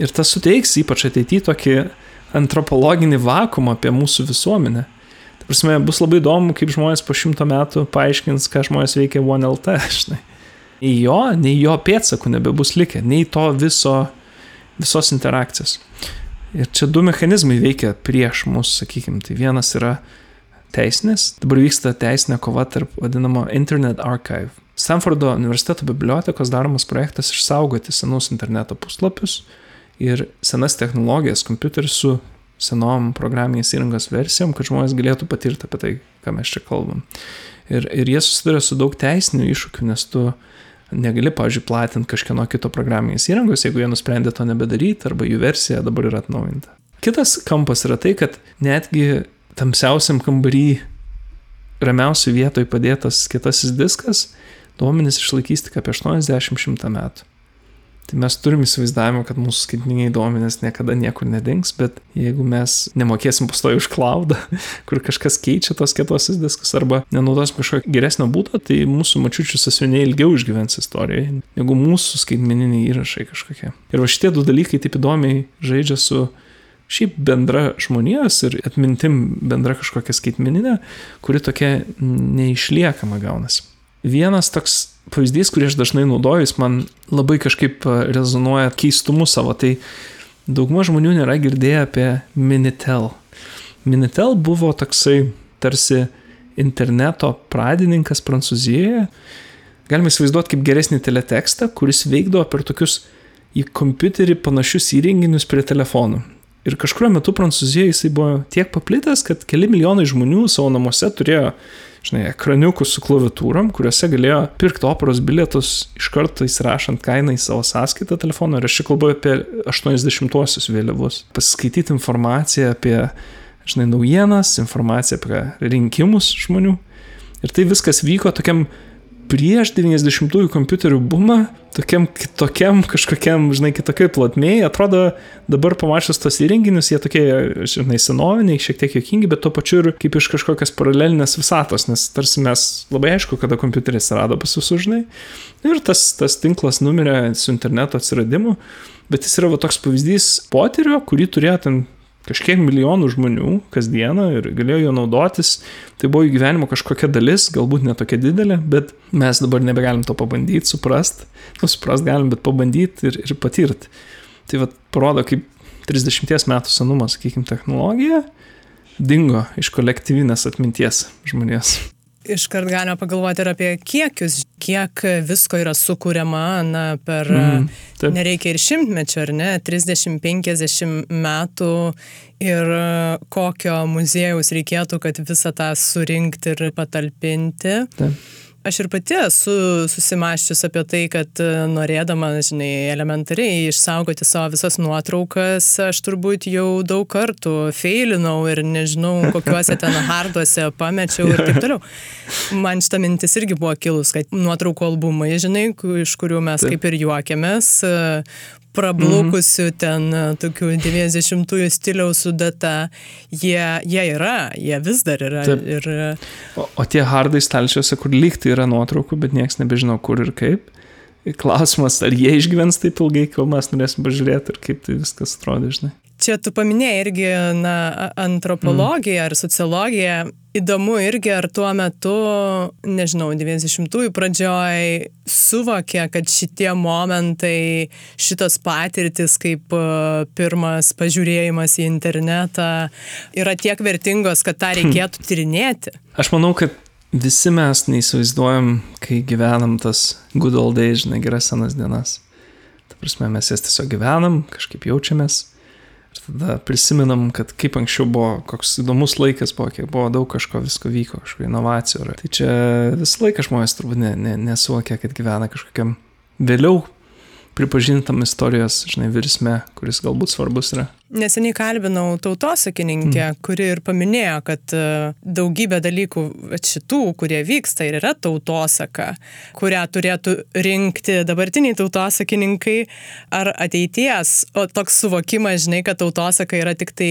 Ir tas suteiks ypač ateityje tokį antropologinį vakumą apie mūsų visuomenę. Tai prasme, bus labai įdomu, kaip žmonės po šimto metų paaiškins, ką žmonės veikia OneLT, žinai. Nei jo, nei jo pėdsakų nebebus likę, nei to viso, visos interakcijos. Ir čia du mechanizmai veikia prieš mus, sakykime. Tai vienas yra teisinės. Dabar vyksta teisinė kova tarp vadinamo Internet Archive. Stanfordo universiteto bibliotekos daromas projektas išsaugoti senus interneto puslapius ir senas technologijas, kompiuterį su senom programinės įrangos versijom, kad žmonės galėtų patirti apie tai, ką mes čia kalbam. Ir, ir jie susiduria su daug teisinių iššūkių, nes tu negali, pavyzdžiui, platinti kažkieno kito programinės įrangos, jeigu jie nusprendė to nebedaryti arba jų versija dabar yra atnaujinta. Kitas kampas yra tai, kad netgi tamsiausiam kambarį ramiausiai vietoj padėtas kietasis diskas, duomenys išlaikys tik apie 80-100 metų. Tai mes turim įsivaizdavimą, kad mūsų skaitminiai duomenės niekada niekur nedings, bet jeigu mes nemokėsim pastoju už klaudą, kur kažkas keičia tos kietosius diskus arba nenaudosim kažkokio geresnio būdo, tai mūsų mačiučių sąsiuviniai ilgiau išgyvens istorijoje, negu mūsų skaitmeniniai įrašai kažkokie. Ir va šitie du dalykai taip įdomiai žaidžia su šiaip bendra žmonijos ir atmintim bendra kažkokia skaitmeninė, kuri tokia neišliekama gaunasi. Vienas toks pavyzdys, kurį aš dažnai naudoju, jis man labai kažkaip rezonuoja keistumu savo. Tai dauguma žmonių nėra girdėję apie Minitel. Minitel buvo toksai tarsi interneto pradininkas Prancūzijoje. Galime įsivaizduoti kaip geresnį teletekstą, kuris veikdavo per tokius į kompiuterį panašius įrenginius prie telefonų. Ir kažkurio metu Prancūzijoje jisai buvo tiek paplitęs, kad keli milijonai žmonių savo namuose turėjo žinai, ekraniukus su klaviatūrom, kuriuose galėjo pirkti operos bilietus iš karto įsirašant kainą į savo sąskaitą telefoną. Ir aš čia kalbu apie 80-uosius vėliavus. Pasiskaityti informaciją apie, žinai, naujienas, informaciją apie rinkimus žmonių. Ir tai viskas vyko tokiam prieš 90-ųjų kompiuterių bumą, tokiam kitokiam, kažkokiam, žinai, kitokiai plotmėjai, atrodo, dabar pamačius tos įrenginius, jie tokie, žinai, senoviniai, šiek tiek jokingi, bet tuo pačiu ir kaip iš kažkokios paralelinės visatos, nes tarsi mes labai aišku, kada kompiuteris rado pas visus, žinai, ir tas, tas tinklas numirė su interneto atsiradimu, bet jis yra va toks pavyzdys potyrio, kurį turėjo ten kažkiek milijonų žmonių kasdieną ir galėjo jo naudotis. Tai buvo jų gyvenimo kažkokia dalis, galbūt netokia didelė, bet mes dabar nebegalim to pabandyti, suprast. Nu, suprast galim, bet pabandyti ir, ir patirti. Tai vad parodo, kaip 30 metų senumo, sakykime, technologija dingo iš kolektyvinės atminties žmonės iškart galima pagalvoti ir apie kiekius, kiek visko yra sukūriama, na, per mm, taip. nereikia ir šimtmečio, ar ne, 30-50 metų ir kokio muziejaus reikėtų, kad visą tą surinkti ir patalpinti. Taip. Aš ir pati esu susimaščius apie tai, kad e, norėdama, žinai, elementariai išsaugoti savo visas nuotraukas, aš turbūt jau daug kartų feilinau ir nežinau, kokiuose ten harduose pamečiau ir taip toliau. Man šita mintis irgi buvo kilus, kad nuotraukų albumai, žinai, iš kurių mes kaip ir juokiamės, prablukusių mm -hmm. ten e, tokių 90-ųjų stiliaus su data, jie, jie yra, jie vis dar yra. Taip. Ir... E, o, o tie hardai stalčiuose, kur lygtai yra nuotraukų, bet niekas nebežino kur ir kaip. Klausimas, ar jie išgyvens taip ilgai, kol mes norėsim pažiūrėti ir kaip tai viskas atrodo, žinai. Čia tu paminėjai irgi na, antropologiją ar sociologiją. Įdomu irgi, ar tuo metu, nežinau, 90-ųjų pradžioj suvokė, kad šitie momentai, šitos patirtis, kaip pirmas pažiūrėjimas į internetą, yra tiek vertingos, kad tą reikėtų tyrinėti. Aš manau, kad visi mes neįsivaizduojam, kai gyvenam tas good old days, žinai, geras senas dienas. Ta prasme, mes jas tiesiog gyvenam, kažkaip jaučiamės Ir tada prisimenam, kad kaip anksčiau buvo, koks įdomus laikas buvo, kiek buvo daug kažko visko vyko, kažkokių inovacijų. Tai čia visą laiką žmonės turbūt ne, ne, nesuvokia, kad gyvena kažkokiam vėliau pripažintam istorijos, žinai, virsme, kuris galbūt svarbus yra. Neseniai kalbinau tautosakininkę, mm. kuri ir paminėjo, kad e, daugybė dalykų šitų, kurie vyksta ir yra tautosaka, kurią turėtų rinkti dabartiniai tautosakininkai ar ateities, o toks suvokimas, žinai, kad tautosaka yra tik tai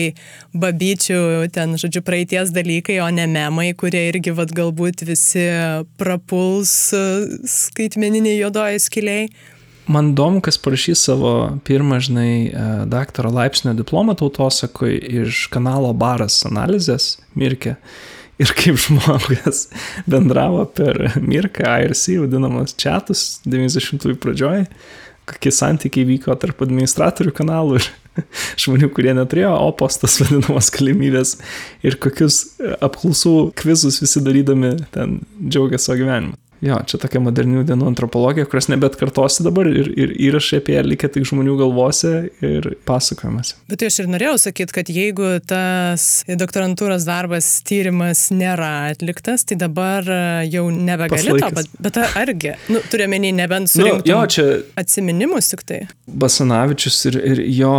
babyčių, ten, žodžiu, praeities dalykai, o ne memai, kurie irgi, vad, galbūt visi prapuls e, skaitmeniniai juodoji skiliai man įdomu, kas parašys savo pirmą, žinai, e, daktaro laipsnio diplomą tautosakui iš kanalo Baras analizės Mirkė. Ir kaip žmogus bendravo per Mirką IRC vadinamas čatus 90-ųjų pradžioj, kokie santykiai vyko tarp administratorių kanalų ir žmonių, kurie neturėjo opostas vadinamos galimybės ir kokius apklausų kvizus visi darydami ten džiaugia savo gyvenimu. Jo, čia tokia modernių dienų antropologija, kurios nebet kartosi dabar ir, ir įrašai apie ją likę tik žmonių galvose ir pasakojimas. Bet aš ir norėjau sakyti, kad jeigu tas doktorantūros darbas, tyrimas nėra atliktas, tai dabar e, jau nebegali to, bet, bet argi, nu, turiuomenį nebent surinkti nu, čia... atsiminimus tik tai. Basanavičius ir, ir jo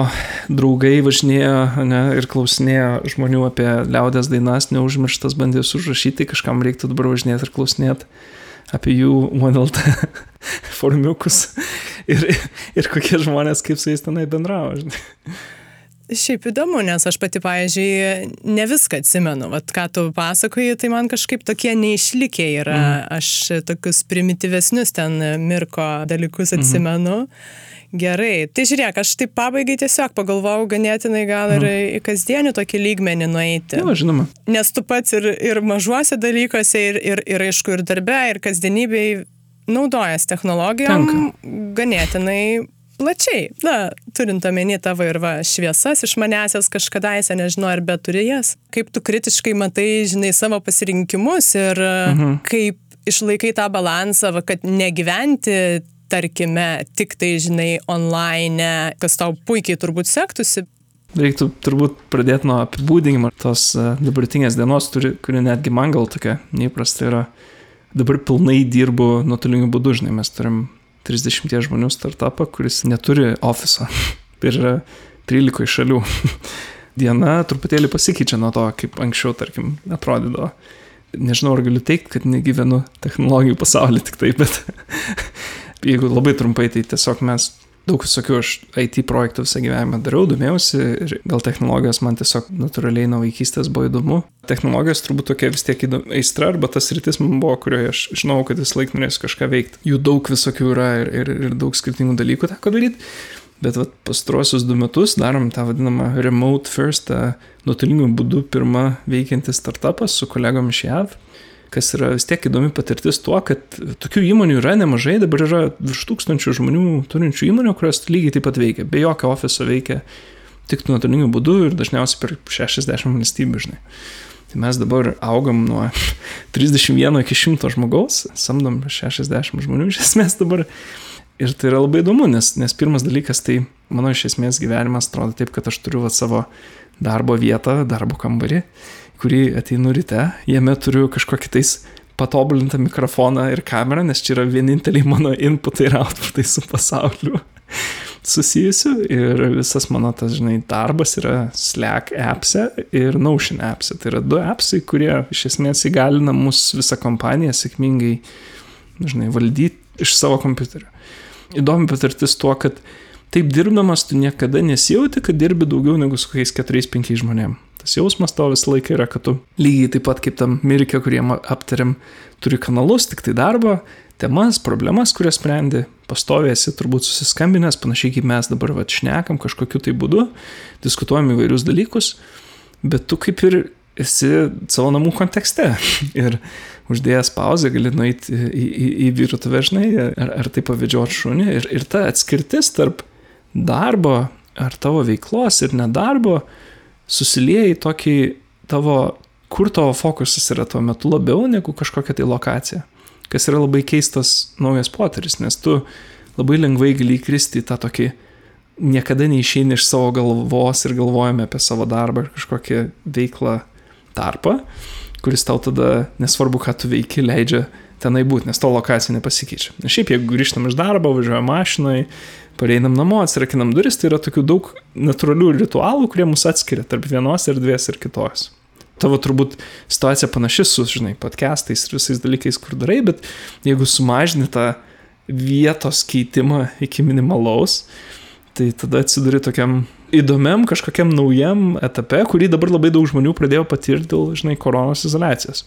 draugai važinėjo ne, ir klausinėjo žmonių apie liaudės dainas, neužmirštas bandė užrašyti, kažkam reiktų dabar važinėti ir klausinėti apie jų OneLT formiukus. ir, ir kokie žmonės, kaip su jais tenai bendravo, žinai. Šiaip įdomu, nes aš pati, pavyzdžiui, ne viską atsimenu. Vat ką tu pasakoji, tai man kažkaip tokie neišlikę yra. Mhm. Aš tokius primityvesnius ten Mirko dalykus mhm. atsimenu. Mhm. Gerai, tai žiūrėk, aš taip pabaigai tiesiog pagalvojau ganėtinai gal ir mhm. į kasdienį tokį lygmenį nueiti. Na, žinoma. Nes tu pats ir, ir mažuose dalykuose, ir, ir, ir aišku, ir darbe, ir kasdienybėj naudojas technologijom Tenka. ganėtinai plačiai. Na, turint omeny tavo ir va, šviesas išmanesias kažkadaise, nežinau, ar bet turi jas. Kaip tu kritiškai matai, žinai, savo pasirinkimus ir mhm. kaip išlaikai tą balansą, va, kad negyventi tarkime, tik tai, žinai, online, kas tau puikiai turbūt sektųsi. Reiktų turbūt pradėti nuo apibūdinimo tos e, dabartinės dienos, turi, kuri netgi man gal tokia neįprasta yra. Dabar pilnai dirbu nuotoliniu būdu, žinai, mes turim 30 žmonių startupą, kuris neturi ofiso ir yra 13 šalių. Diena truputėlį pasikeičia nuo to, kaip anksčiau, tarkim, atrodydavo. Nežinau, ar galiu teikti, kad negyvenu technologijų pasaulyje tik taip, bet jeigu labai trumpai, tai tiesiog mes daug visokių aš IT projektų visą gyvenimą dariau, domėjausi ir gal technologijos man tiesiog natūraliai nuo vaikystės buvo įdomu. Technologijos turbūt tokia vis tiek įdomu, aistra arba tas rytis man buvo, kurioje aš žinau, kad vis laik norėsiu kažką veikti. Jų daug visokių yra ir, ir, ir daug skirtingų dalykų teko daryti. Bet vat, pastrosius du metus darom tą vadinamą remote first, nuotoliniu būdu pirmą veikiantį startupą su kolegom iš JAV kas yra vis tiek įdomi patirtis tuo, kad tokių įmonių yra nemažai, dabar yra virš tūkstančių žmonių turinčių įmonių, kurios lygiai taip pat veikia, be jokio ofiso veikia tik nuotoliniu būdu ir dažniausiai per 60 valstybių, žinai. Tai mes dabar augam nuo 31 iki 100 žmogaus, samdom 60 žmonių iš esmės dabar. Ir tai yra labai įdomu, nes, nes pirmas dalykas, tai mano iš esmės gyvenimas atrodo taip, kad aš turiu va, savo darbo vietą, darbo kambarį kurį ateinu ryte, jame turiu kažkokį tais patobulintą mikrofoną ir kamerą, nes čia yra vieninteliai mano inputai ir outputai su pasauliu susijusiu ir visas mano tas, žinai, darbas yra Slack appse ir Notion appse. Tai yra du appsai, kurie iš esmės įgalina mus visą kompaniją sėkmingai, žinai, valdyti iš savo kompiuterio. Įdomi patirtis tuo, kad taip dirbdamas tu niekada nesijauti, kad dirbi daugiau negu su kokiais 4-5 žmonėmis. Tas jausmas to visą laiką yra, kad tu lygiai taip pat kaip tam Mirkė, kuriem aptariam, turi kanalus, tik tai darbo, temas, problemas, kurias sprendi, pastoviai esi turbūt susiskambinęs, panašiai kaip mes dabar va šnekam kažkokiu tai būdu, diskutuojam įvairius dalykus, bet tu kaip ir esi savo namų kontekste. Ir uždėjęs pauzę gali nueiti į, į, į virtuvę, žinai, ar, ar tai pavedžioti šunį. Ir, ir ta atskirtis tarp darbo ar tavo veiklos ir nedarbo, susilieja į tokį tavo, kur tavo fokusas yra tuo metu labiau negu kažkokia tai lokacija. Kas yra labai keistas naujas poteris, nes tu labai lengvai gali įkristi į tą tokį niekada neišeini iš savo galvos ir galvojame apie savo darbą ir kažkokią veiklą tarpą, kuris tau tada, nesvarbu, ką tu veiki, leidžia tenai būti, nes to lokacija nepasikeičia. Šiaip, jeigu grįžtam iš darbo, važiuojam mašinai, pareinam namo, atsirakinam duris, tai yra tokių daug natūralių ritualų, kurie mus atskiria tarp vienos erdvės ir kitos. Tavo turbūt situacija panaši su, žinai, podcastais ir visais dalykais, kur darai, bet jeigu sumažini tą vietos keitimą iki minimalaus, tai tada atsiduri tokiam įdomiam kažkokiam naujam etape, kurį dabar labai daug žmonių pradėjo patirti dėl, žinai, koronos izolacijos.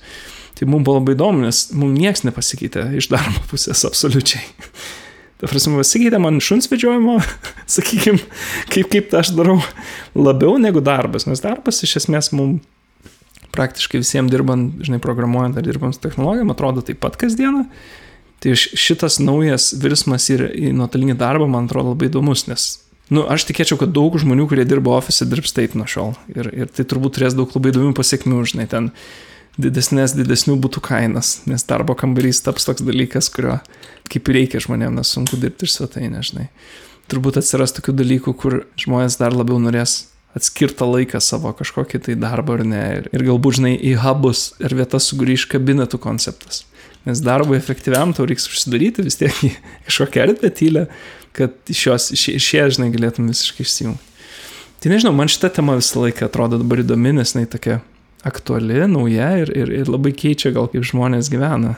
Tai mums buvo labai įdomu, nes mums niekas nepasikeitė iš darbo pusės absoliučiai. Ta prasme, pasikeitė man šuns vedžiojimo, sakykime, kaip, kaip aš darau, labiau negu darbas, nes darbas iš esmės mums praktiškai visiems dirbant, žinai, programuojant ar dirbant su technologijom, atrodo taip pat kasdieną. Tai šitas naujas virsmas ir į nuotolinį darbą man atrodo labai įdomus, nes, nu, aš tikėčiau, kad daug žmonių, kurie dirba ofise, dirbs taip nuo šiol. Ir, ir tai turbūt turės daug labai įdomių pasiekmių, žinai, ten didesnės, didesnių būtų kainas, nes darbo kambarys taps toks dalykas, kurio kaip reikia žmonėms, nes sunku dirbti iš svetainės, žinai. Turbūt atsiras tokių dalykų, kur žmonės dar labiau norės atskirtą laiką savo kažkokį tai darbą ar ne. Ir, ir galbūt, žinai, į hubus ir vietas sugrįž kabinetų konceptas. Nes darbui efektyviam tau reiks užsidaryti vis tiek į kažkokią erdvę tylę, kad iš jos, iš, iš jie, žinai, galėtum visiškai išsijungti. Tai nežinau, man šita tema visą laiką atrodo dabar įdomi, nes jinai tokia aktuali, nauja ir, ir, ir labai keičia gal kaip žmonės gyvena.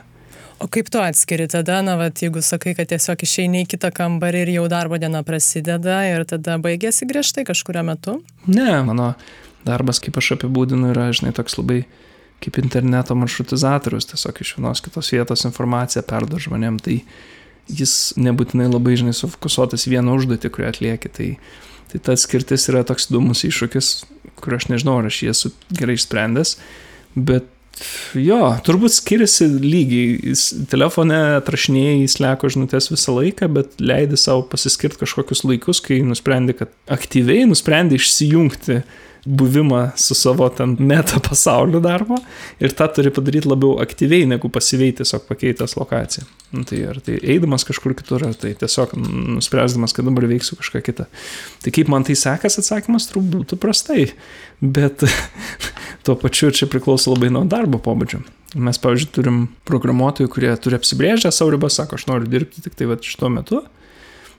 O kaip tu atskiri tada, na, vat, jeigu sakai, kad tiesiog išeini į kitą kambarį ir jau darbo diena prasideda ir tada baigėsi griežtai kažkurio metu? Ne, mano darbas, kaip aš apibūdinu, yra, žinai, toks labai kaip interneto maršrutizatorius, tiesiog iš vienos kitos vietos informaciją perdo žmonėm, tai jis nebūtinai labai, žinai, sufokusuotas vieną užduotį, kurią atlieki. Tai, tai ta skirtis yra toks įdomus iššūkis, kur aš nežinau, ar aš jį esu gerai išsprendęs, bet jo, turbūt skiriasi lygiai. Telefone atrašinėjai sleko žinutės visą laiką, bet leidi savo pasiskirti kažkokius laikus, kai nusprendė, kad aktyviai nusprendė išsijungti buvimą su savo ten meta pasaulio darbo ir tą turi padaryti labiau aktyviai negu pasyviai tiesiog pakeitęs lokaciją. Nu, tai ar tai eidamas kažkur kitur, ar tai tiesiog nuspręsdamas, kad dabar veiksiu kažką kitą. Tai kaip man tai sekas, atsakymas turbūt būtų prastai, bet tuo pačiu čia priklauso labai nuo darbo pobūdžio. Mes, pavyzdžiui, turim programuotojų, kurie turi apsibrėžę savo ribas, sako, aš noriu dirbti tik tai va šituo metu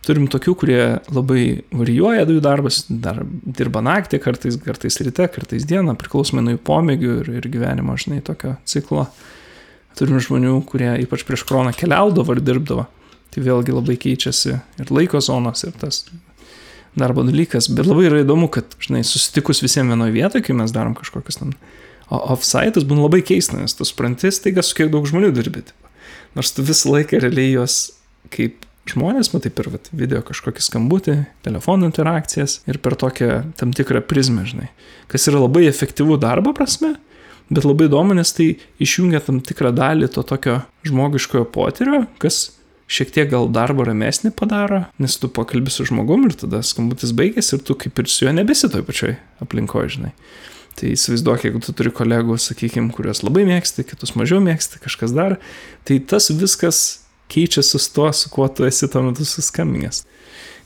Turim tokių, kurie labai varijuoja jų darbas, dar dirba naktį, kartais, kartais ryte, kartais dieną, priklausomai nuo jų pomėgių ir, ir gyvenimo, žinai, tokio ciklo. Turim žmonių, kurie ypač prieš kroną keliaudavo ir dirbdavo. Tai vėlgi labai keičiasi ir laiko zonos, ir tas darbo dalykas. Bet labai yra įdomu, kad, žinai, susitikus visiems vienoje vietoje, kai mes darom kažkokius tam off-site'us, būna labai keista, nes tu supranti, staiga su kiek daug žmonių dirbi. Nors tu visą laiką realiai juos kaip žmonės, matai per vat, video kažkokį skambutį, telefonų interakcijas ir per tokią tam tikrą prizmę, žinai. Kas yra labai efektyvų darbo prasme, bet labai įdomu, nes tai išjungia tam tikrą dalį to tokio žmogiškojo potyrio, kas šiek tiek gal darbo ramesnį padaro, nes tu pakalbi su žmogum ir tada skambutis baigėsi ir tu kaip ir su juo nebesi toj pačioj aplinkoje, žinai. Tai įsivaizduok, jeigu tu turi kolegų, sakykime, kuriuos labai mėgsti, kitus mažiau mėgsti, kažkas dar, tai tas viskas keičiasi su tuo, su kuo tu esi tuo metu suskambinęs.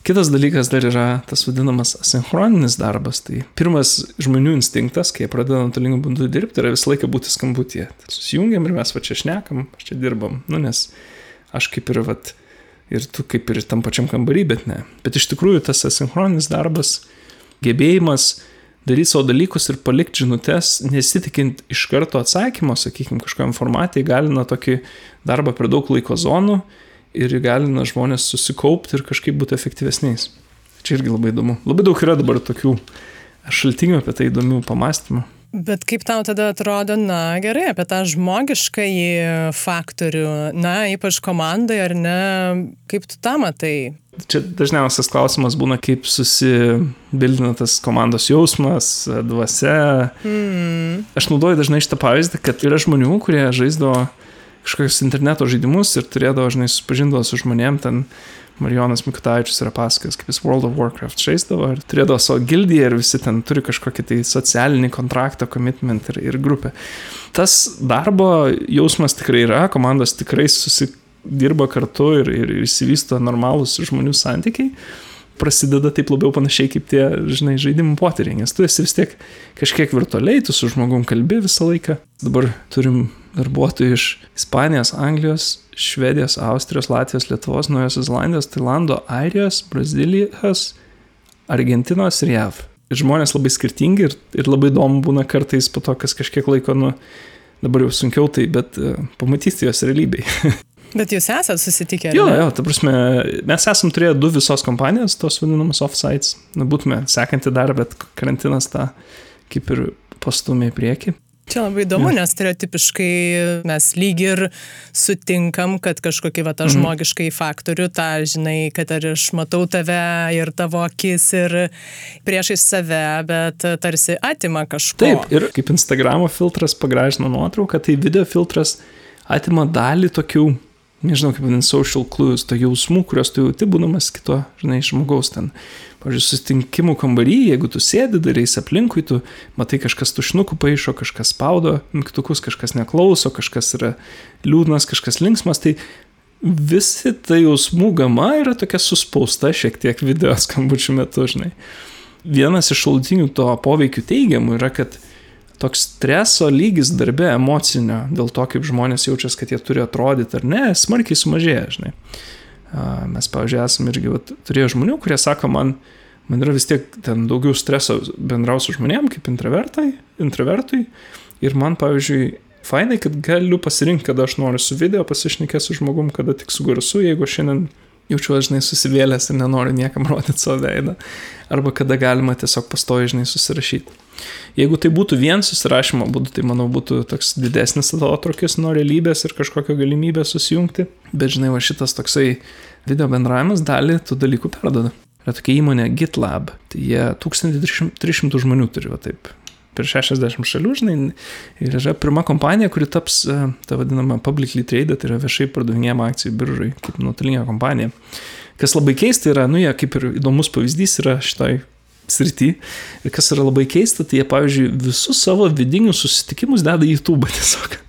Kitas dalykas dar yra tas vadinamas asinchroninis darbas. Tai pirmas žmonių instinktas, kai pradeda nuotoliniu būdu dirbti, yra visą laiką būti skambutyje. Tai susijungiam ir mes va čia šnekam, čia dirbam. Nu, nes aš kaip ir, vat, ir tu kaip ir tam pačiam kambarį, bet ne. Bet iš tikrųjų tas asinchroninis darbas, gebėjimas daryti savo dalykus ir palikti žinutės, nesitikint iš karto atsakymo, sakykime, kažkokiam formatui, įgalina tokį darbą per daug laiko zonų ir įgalina žmonės susikaupti ir kažkaip būti efektyvesniais. Čia irgi labai įdomu. Labai daug yra dabar tokių šaltinių apie tai įdomių pamastymų. Bet kaip tau tada atrodo, na gerai, apie tą žmogiškąjį faktorių, na ypač komandai ar ne, kaip tu tą matai? Čia dažniausias klausimas būna, kaip susibildina tas komandos jausmas, dvasia. Mm. Aš naudoju dažnai šitą pavyzdį, kad yra žmonių, kurie žaisdavo kažkokius interneto žaidimus ir turėdavo, žinai, supažindavo su žmonėm ten. Marijonas Mikutavičius yra pasakojęs, kaip jis World of Warcraft žaisdavo ir turėdavo savo gildiją ir visi ten turi kažkokį tai socialinį kontraktą, commitment ir, ir grupę. Tas darbo jausmas tikrai yra, komandos tikrai susikalbėjo dirba kartu ir, ir išsivysto normalūs žmonių santykiai, prasideda taip labiau panašiai kaip tie, žinai, žaidimų poteriai, nes tu esi vis tiek kažkiek virtualiai, tu su žmogum kalbi visą laiką. Dabar turim darbuotojų iš Ispanijos, Anglijos, Švedijos, Austrijos, Latvijos, Lietuvos, Naujosios Zelandijos, Tailando, Airijos, Brazilijos, Argentinos ir JAV. Žmonės labai skirtingi ir, ir labai įdomu būna kartais po to, kas kažkiek laiko, nu, dabar jau sunkiau tai, bet uh, pamatyti jos realybėj. Bet jūs esate susitikę? Jo, jo, ta prasme, mes esam turėję du visos kompanijos, tos vadinamas offsites. Na, būtume sekanti dar, bet karantinas tą kaip ir pastumė į priekį. Čia labai įdomu, nes stereotipiškai mes lyg ir sutinkam, kad kažkokį va tą mhm. žmogiškai faktorių, tą žinai, kad ar aš matau tave ir tavo akis ir priešai save, bet tarsi atima kažko. Taip, ir kaip Instagramo filtras pagražina nuotrauką, tai video filtras atima dalį tokių nežinau kaip vadinti, social clues, to jausmų, kuriuos tu jauti būdamas kito, žinai, žmogaus ten. Pavyzdžiui, susitinkimų kambarį, jeigu tu sėdi, darais aplinkui, tu matai kažkas tušnukų paaišo, kažkas spaudo mygtukus, kažkas neklauso, kažkas yra liūdnas, kažkas linksmas, tai visi ta jausmų gama yra tokia suspausta šiek tiek video skambučių metu, žinai. Vienas iš šaltinių to poveikių teigiamų yra, kad toks streso lygis darbe emocinio, dėl to, kaip žmonės jaučiasi, kad jie turi atrodyti ar ne, smarkiai sumažėja, žinai. Mes, pavyzdžiui, esame irgi vat, turėjo žmonių, kurie sako, man, man yra vis tiek ten daugiau streso bendrausiu žmonėm, kaip intravertai, intravertui. Ir man, pavyzdžiui, fainai, kad galiu pasirinkti, kada aš noriu su video pasišnekėti su žmogum, kada tik su garsu, jeigu šiandien jaučiuosi, žinai, susivėlęs ir nenoriu niekam rodyti savo veidą. Arba kada galima tiesiog pastoji, žinai, susirašyti. Jeigu tai būtų vien susirašymo būdu, tai manau būtų toks didesnis atotrukis nuo realybės ir kažkokio galimybės susijungti. Bet žinai, va šitas toksai video bendravimas dalį tų dalykų perdoda. Yra tokia įmonė GitLab, tai jie 1300 žmonių turi, va taip, per 60 šalių, žinai, ir yra pirma kompanija, kuri taps, e, ta vadinama publicly traded, tai yra viešai pardavinėjama akcijų biržai, kaip nuotolinė kompanija. Kas labai keista yra, nu jie kaip ir įdomus pavyzdys yra šitoj srity. Ir kas yra labai keista, tai jie, pavyzdžiui, visus savo vidinius susitikimus deda į YouTube tiesiog.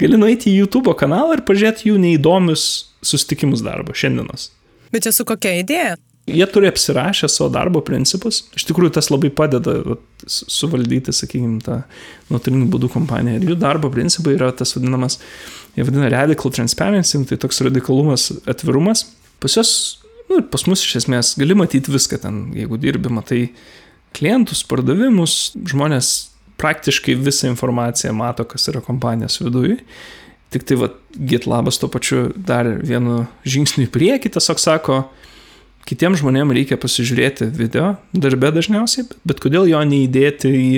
Gali nueiti į YouTube kanalą ir pažiūrėti jų neįdomius susitikimus darbo šiandienos. Bet čia su kokia idėja? Jie turi apsirašę savo darbo principus. Iš tikrųjų, tas labai padeda vat, suvaldyti, sakykime, tą nuotolinių būdų kompaniją. Ir jų darbo principai yra tas vadinamas, jie vadina radical transparency, tai toks radikalumas, atvirumas. Pas juos, nu, pas mus iš esmės gali matyti viską ten, jeigu dirbi, matai klientus, pardavimus, žmonės praktiškai visą informaciją mato, kas yra kompanijos viduje. Tik tai, va, GitLabas tuo pačiu dar vienu žingsniu į priekį tiesiog sako, kitiems žmonėms reikia pasižiūrėti video, darbę dažniausiai, bet kodėl jo neįdėti į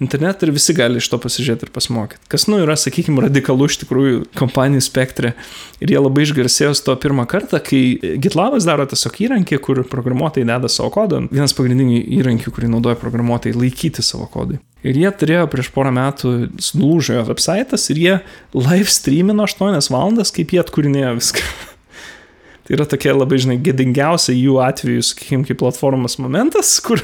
internetą ir visi gali iš to pasižiūrėti ir pasimokyti. Kas, nu, yra, sakykime, radikalu iš tikrųjų kompanijų spektre. Ir jie labai išgarsėjo to pirmą kartą, kai GitLabas daro tiesiog įrankį, kur programuotojai deda savo kodą. Vienas pagrindinių įrankių, kurį naudoja programuotojai, laikyti savo kodui. Ir jie turėjo prieš porą metų sulūžę websitas ir jie live streamino 8 valandas, kaip jie atkūrinėjo viską. Tai yra tokia labai, žinai, gėdingiausia jų atveju, sakykime, kaip platformos momentas, kur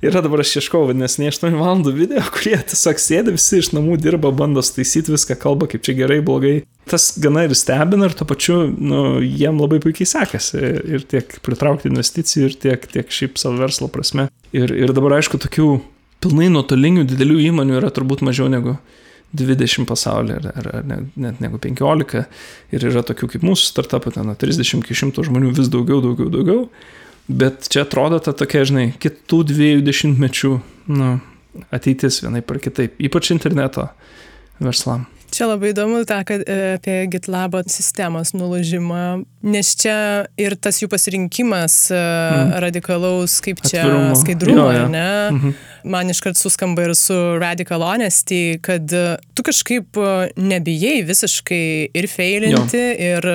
yra dabar aš ieškau, vadinasi, ne 8 valandų video, kurie tiesiog sėdi, visi iš namų dirba, bando staisyti viską, kalba, kaip čia gerai, blogai. Tas gana ir stebina ir tuo pačiu, nu, jiem labai puikiai sekasi ir tiek pritraukti investicijų, ir tiek, tiek šiaip savo verslo prasme. Ir, ir dabar, aišku, tokių pilnai nuotolinių didelių įmonių yra turbūt mažiau negu 20 pasaulyje, ar, ar, ar net negu 15. Ir yra tokių kaip mūsų startupų, ten nuo 30 iki 100 žmonių vis daugiau, daugiau, daugiau. Bet čia atrodo ta tokia, žinai, kitų dviejų dešimtmečių nu, ateitis vienai par kitaip, ypač interneto verslam. Čia labai įdomu tą, kad e, apie GitLab sistemos nulaužimą, nes čia ir tas jų pasirinkimas mm. radikalaus, kaip čia Atvirumo. skaidrumo, jo, jo. ne? -hmm. Man iškart suskamba ir su radical honesty, kad e, tu kažkaip nebijai visiškai ir feilinti, ir,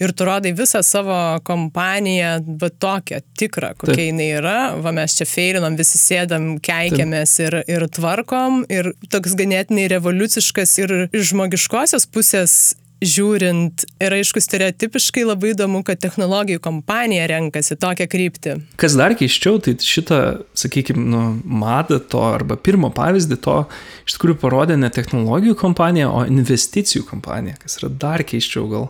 ir tu rodai visą savo kompaniją, bet tokią tikrą, kokia Taip. jinai yra. Va mes čia feilinam, visi sėdam, keikiamės Taip. ir, ir tvarkom, ir toks ganėtinai revoliuciškas ir žmogus žmogiškosios pusės žiūrint ir aišku stereotipiškai labai įdomu, kad technologijų kompanija renkasi tokią kryptį. Kas dar keiščiau, tai šitą, sakykime, nu, madą to arba pirmo pavyzdį to iš tikrųjų parodė ne technologijų kompanija, o investicijų kompanija, kas yra dar keiščiau gal.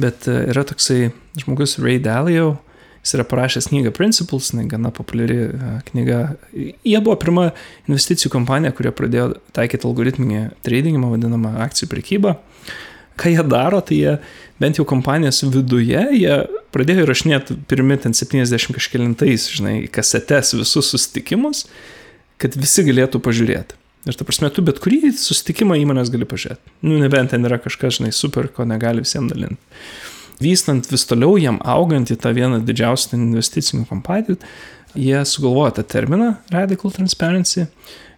Bet e, yra toksai žmogus Ray Dalio, Jis yra parašęs knygą Principles, jinai gana populiari e, knyga. Jie buvo pirma investicijų kompanija, kurie pradėjo taikyti algoritminį tradingimą, vadinamą akcijų prekybą. Ką jie daro, tai jie bent jau kompanijos viduje, jie pradėjo įrašinėti pirmi ten 70 kažkėlintais, žinai, kasetes visus susitikimus, kad visi galėtų pažiūrėti. Ir ta prasme, tu bet kurį susitikimą įmonės gali pažiūrėti. Nu, nebent ten yra kažkas, žinai, super, ko negali visiems dalinti vystant vis toliau, jam augant į tą vieną didžiausią investicinių kompanijų, jie sugalvojo tą terminą Radical Transparency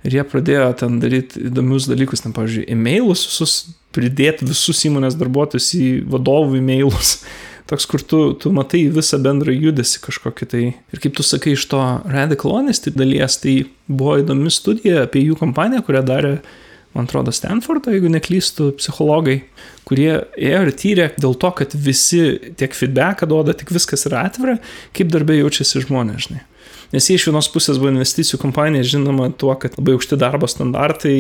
ir jie pradėjo ten daryti įdomius dalykus, ten, pavyzdžiui, e-mailus visus, pridėti visus įmonės darbuotojus į vadovų e-mailus. Toks, kur tu, tu matai visą bendrą judesi kažkokį tai. Ir kaip tu sakai, iš to Radical Honesty dalies, tai buvo įdomi studija apie jų kompaniją, kurią darė man atrodo, Stanfordo, jeigu neklystų, psichologai, kurie ėjo ir tyrė dėl to, kad visi tiek feedbacką duoda, tik viskas yra atvira, kaip darbė jaučiasi žmonės, žinai. Nes jie iš vienos pusės buvo investicijų kompanija, žinoma, tuo, kad labai aukšti darbo standartai,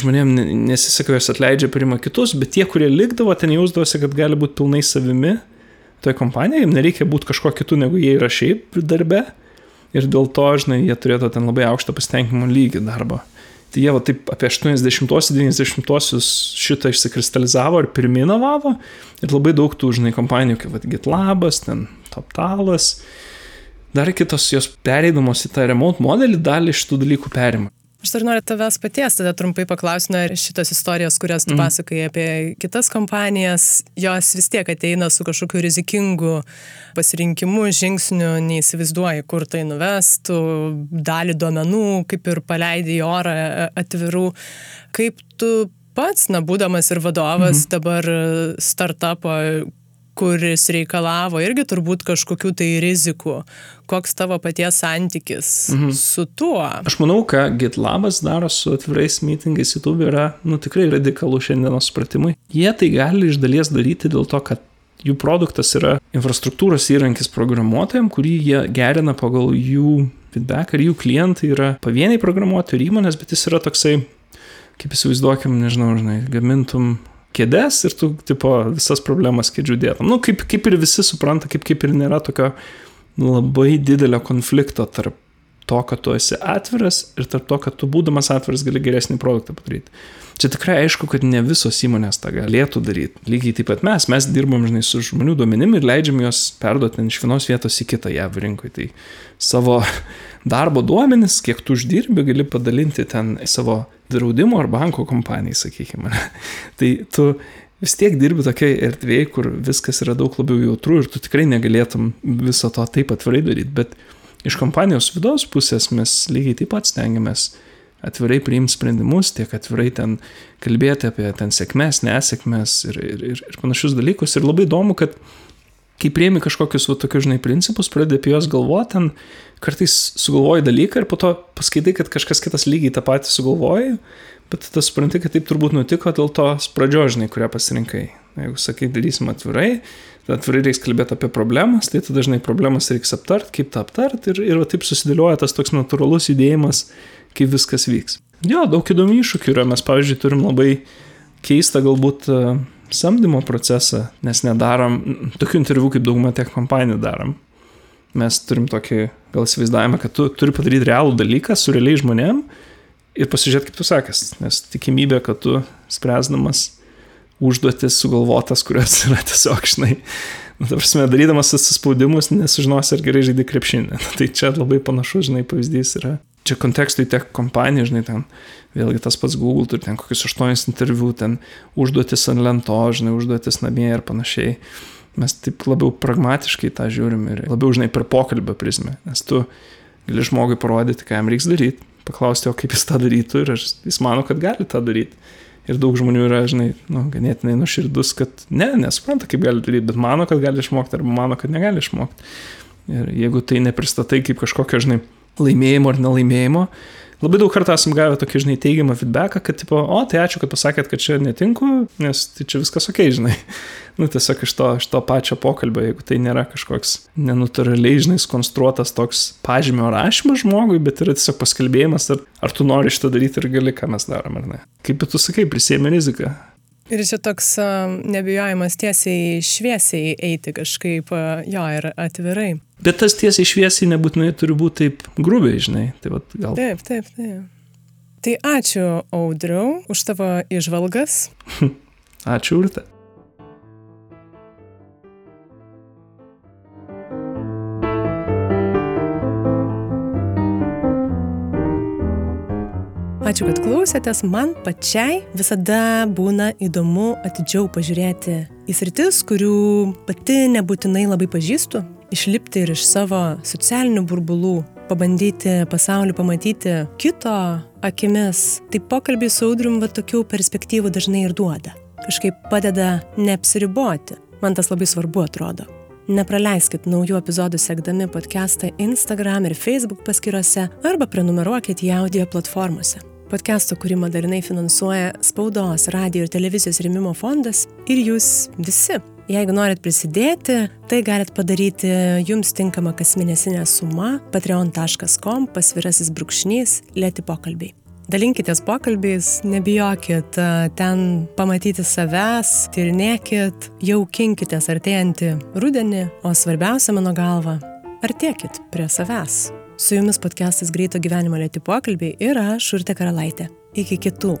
žmonėm nesiseka, jos atleidžia, priima kitus, bet tie, kurie likdavo, ten jausdavosi, kad gali būti pilnai savimi toje kompanijoje, jiems nereikia būti kažkuo kitu, negu jie yra šiaip darbe. Ir dėl to, žinai, jie turėtų ten labai aukštą pasitenkinimo lygį darbo. Tai jie va taip apie 80-90-osius šitą išsikristalizavo ir pirminovavo. Ir labai daug tų, žinai, kompanijų kaip vat, GitLabas, ten TopTalas. Dar kitos jos pereidamos į tą remote modelį dalį šitų dalykų perima. Aš dar noriu tavęs paties tada trumpai paklausti, ar šitos istorijos, kurias tu mm. pasakai apie kitas kompanijas, jos vis tiek ateina su kažkokiu rizikingu pasirinkimu, žingsniu, neįsivaizduoji, kur tai nuvestų, dalį duomenų, kaip ir paleidai į orą e, atvirų. Kaip tu pats, na, būdamas ir vadovas mm. dabar startupo, kuris reikalavo irgi turbūt kažkokių tai rizikų. Koks tavo paties santykis mhm. su tuo? Aš manau, ką GitLabas daro su atvirais meetingais YouTube yra, nu, tikrai radikalų šiandienos supratimui. Jie tai gali iš dalies daryti dėl to, kad jų produktas yra infrastruktūros įrankis programuotojams, kurį jie gerina pagal jų feedback, ar jų klientai yra pavieniai programuotojai ir įmonės, bet jis yra toksai, kaip įsivaizduokim, nežinau, žinai, gamintum kėdes ir tu, tipo, visas problemas kėdžių dėtum. Nu, kaip, kaip ir visi supranta, kaip, kaip ir nėra tokio labai didelio konflikto tarp to, kad tu esi atviras ir tarp to, kad tu būdamas atviras gali geresnį produktą padaryti. Čia tikrai aišku, kad ne visos įmonės tą galėtų daryti. Lygiai taip pat mes, mes dirbam, žinai, su žmonių duomenim ir leidžiam juos perduoti iš vienos vietos į kitą JAV rinkoje. Tai savo darbo duomenis, kiek tu uždirbi, gali padalinti ten savo draudimo ar banko kompanijai, sakykime. tai tu vis tiek dirbi tokiai erdvėjai, kur viskas yra daug labiau jautru ir tu tikrai negalėtum viso to taip atvirai daryti. Bet iš kompanijos vidaus pusės mes lygiai taip pat stengiamės atvirai priimti sprendimus, tiek atvirai ten kalbėti apie ten sėkmės, nesėkmės ir, ir, ir, ir panašius dalykus. Ir labai įdomu, kad kai prieimi kažkokius va, tokius, žinai, principus, pradedi apie juos galvoti, ten kartais sugalvoji dalyką ir po to paskaitai, kad kažkas kitas lygiai tą patį sugalvoji, bet tada supranti, kad taip turbūt nutiko dėl tos pradžios, žinai, kurią pasirinkai. Jeigu sakai, darysim atvirai, tada atvirai reiks kalbėti apie problemas, tai tada dažnai problemas reiks aptart, kaip tą aptart ir, ir va, taip susidėlioja tas toks natūralus judėjimas, kaip viskas vyks. Jo, daug įdomių iššūkių yra, mes pavyzdžiui turim labai keistą galbūt samdymo procesą, nes nedarom tokių interviu, kaip dauguma tiek kompanijų darom. Mes turim tokį gal įsivaizdavimą, kad tu turi padaryti realų dalyką su realiai žmonėm ir pasižiūrėti, kaip tu sakęs, nes tikimybė, kad tu spręsdamas užduotis sugalvotas, kurios yra tiesiog, žinai, nu, ta prasme, darydamas susispaudimus, nesužinosi, ar gerai žaidži krepšinį. Tai čia labai panašus, žinai, pavyzdys yra. Čia kontekstui tiek kompanija, žinai, ten Vėlgi tas pats Google turi ten kokius aštuonis interviu, ten užduotis ant lento, žinai, užduotis namie ir panašiai. Mes taip labiau pragmatiškai tą žiūrim ir labiau, žinai, per pokalbio prizmę, nes tu gali žmogui parodyti, ką jam reiks daryti, paklausti, o kaip jis tą darytų ir jis mano, kad gali tą daryti. Ir daug žmonių yra, žinai, nu, ganėtinai nuširdus, kad ne, nesupranta, kaip gali daryti, bet mano, kad gali išmokti arba mano, kad negali išmokti. Ir jeigu tai nepristatai kaip kažkokio, žinai, laimėjimo ar nelaimėjimo, labai daug kartų esam gavę tokį, žinai, teigiamą feedbacką, kad, tipo, o, tai ačiū, kad pasakėt, kad čia netinku, nes tai čia viskas ok, žinai. Nu, tiesiog iš to, iš to pačio pokalbio, jeigu tai nėra kažkoks nenatūraliai, žinai, skonstruotas toks pažymio rašymas žmogui, bet yra tiesiog paskalbėjimas, ar, ar tu nori šitą daryti ir gali, ką mes darom, ar ne. Kaip tu sakai, prisėmė riziką. Ir čia toks nebijojimas tiesiai šviesiai eiti kažkaip, jo, ir atvirai. Bet tas tiesiai šviesiai nebūtinai turi būti taip grubiai, žinai. Tai vat, gal... Taip, taip, taip. Tai ačiū Audriau už tavo išvalgas. ačiū Urte. Ačiū, kad klausėtės. Man pačiai visada būna įdomu atidžiau pažiūrėti į sritis, kurių pati nebūtinai labai pažįstu, išlipti ir iš savo socialinių burbulų, pabandyti pasaulį pamatyti kito akimis. Tai pokalbiai su audrium va tokių perspektyvų dažnai ir duoda. Kažkaip padeda neapsiriboti. Man tas labai svarbu atrodo. Nepraleiskit naujų epizodų sekdami podcastą Instagram ir Facebook paskyrose arba prenumeruokit į audio platformose. Podcast'o kūrimą dalinai finansuoja Spaudos, radio ir televizijos remimo fondas ir jūs visi. Jeigu norit prisidėti, tai galit padaryti jums tinkamą kasmėnesinę sumą patreon.com pasvirasis brūkšnys lėti pokalbiai. Dalinkitės pokalbiais, nebijokit ten pamatyti savęs, tyrinėkit, jaukinkitės artėjantį rudenį, o svarbiausia mano galva, artėkit prie savęs. Su jumis podcastas Greito gyvenimo lėti pokalbiai ir aš, Urte Karalaitė. Iki kitų.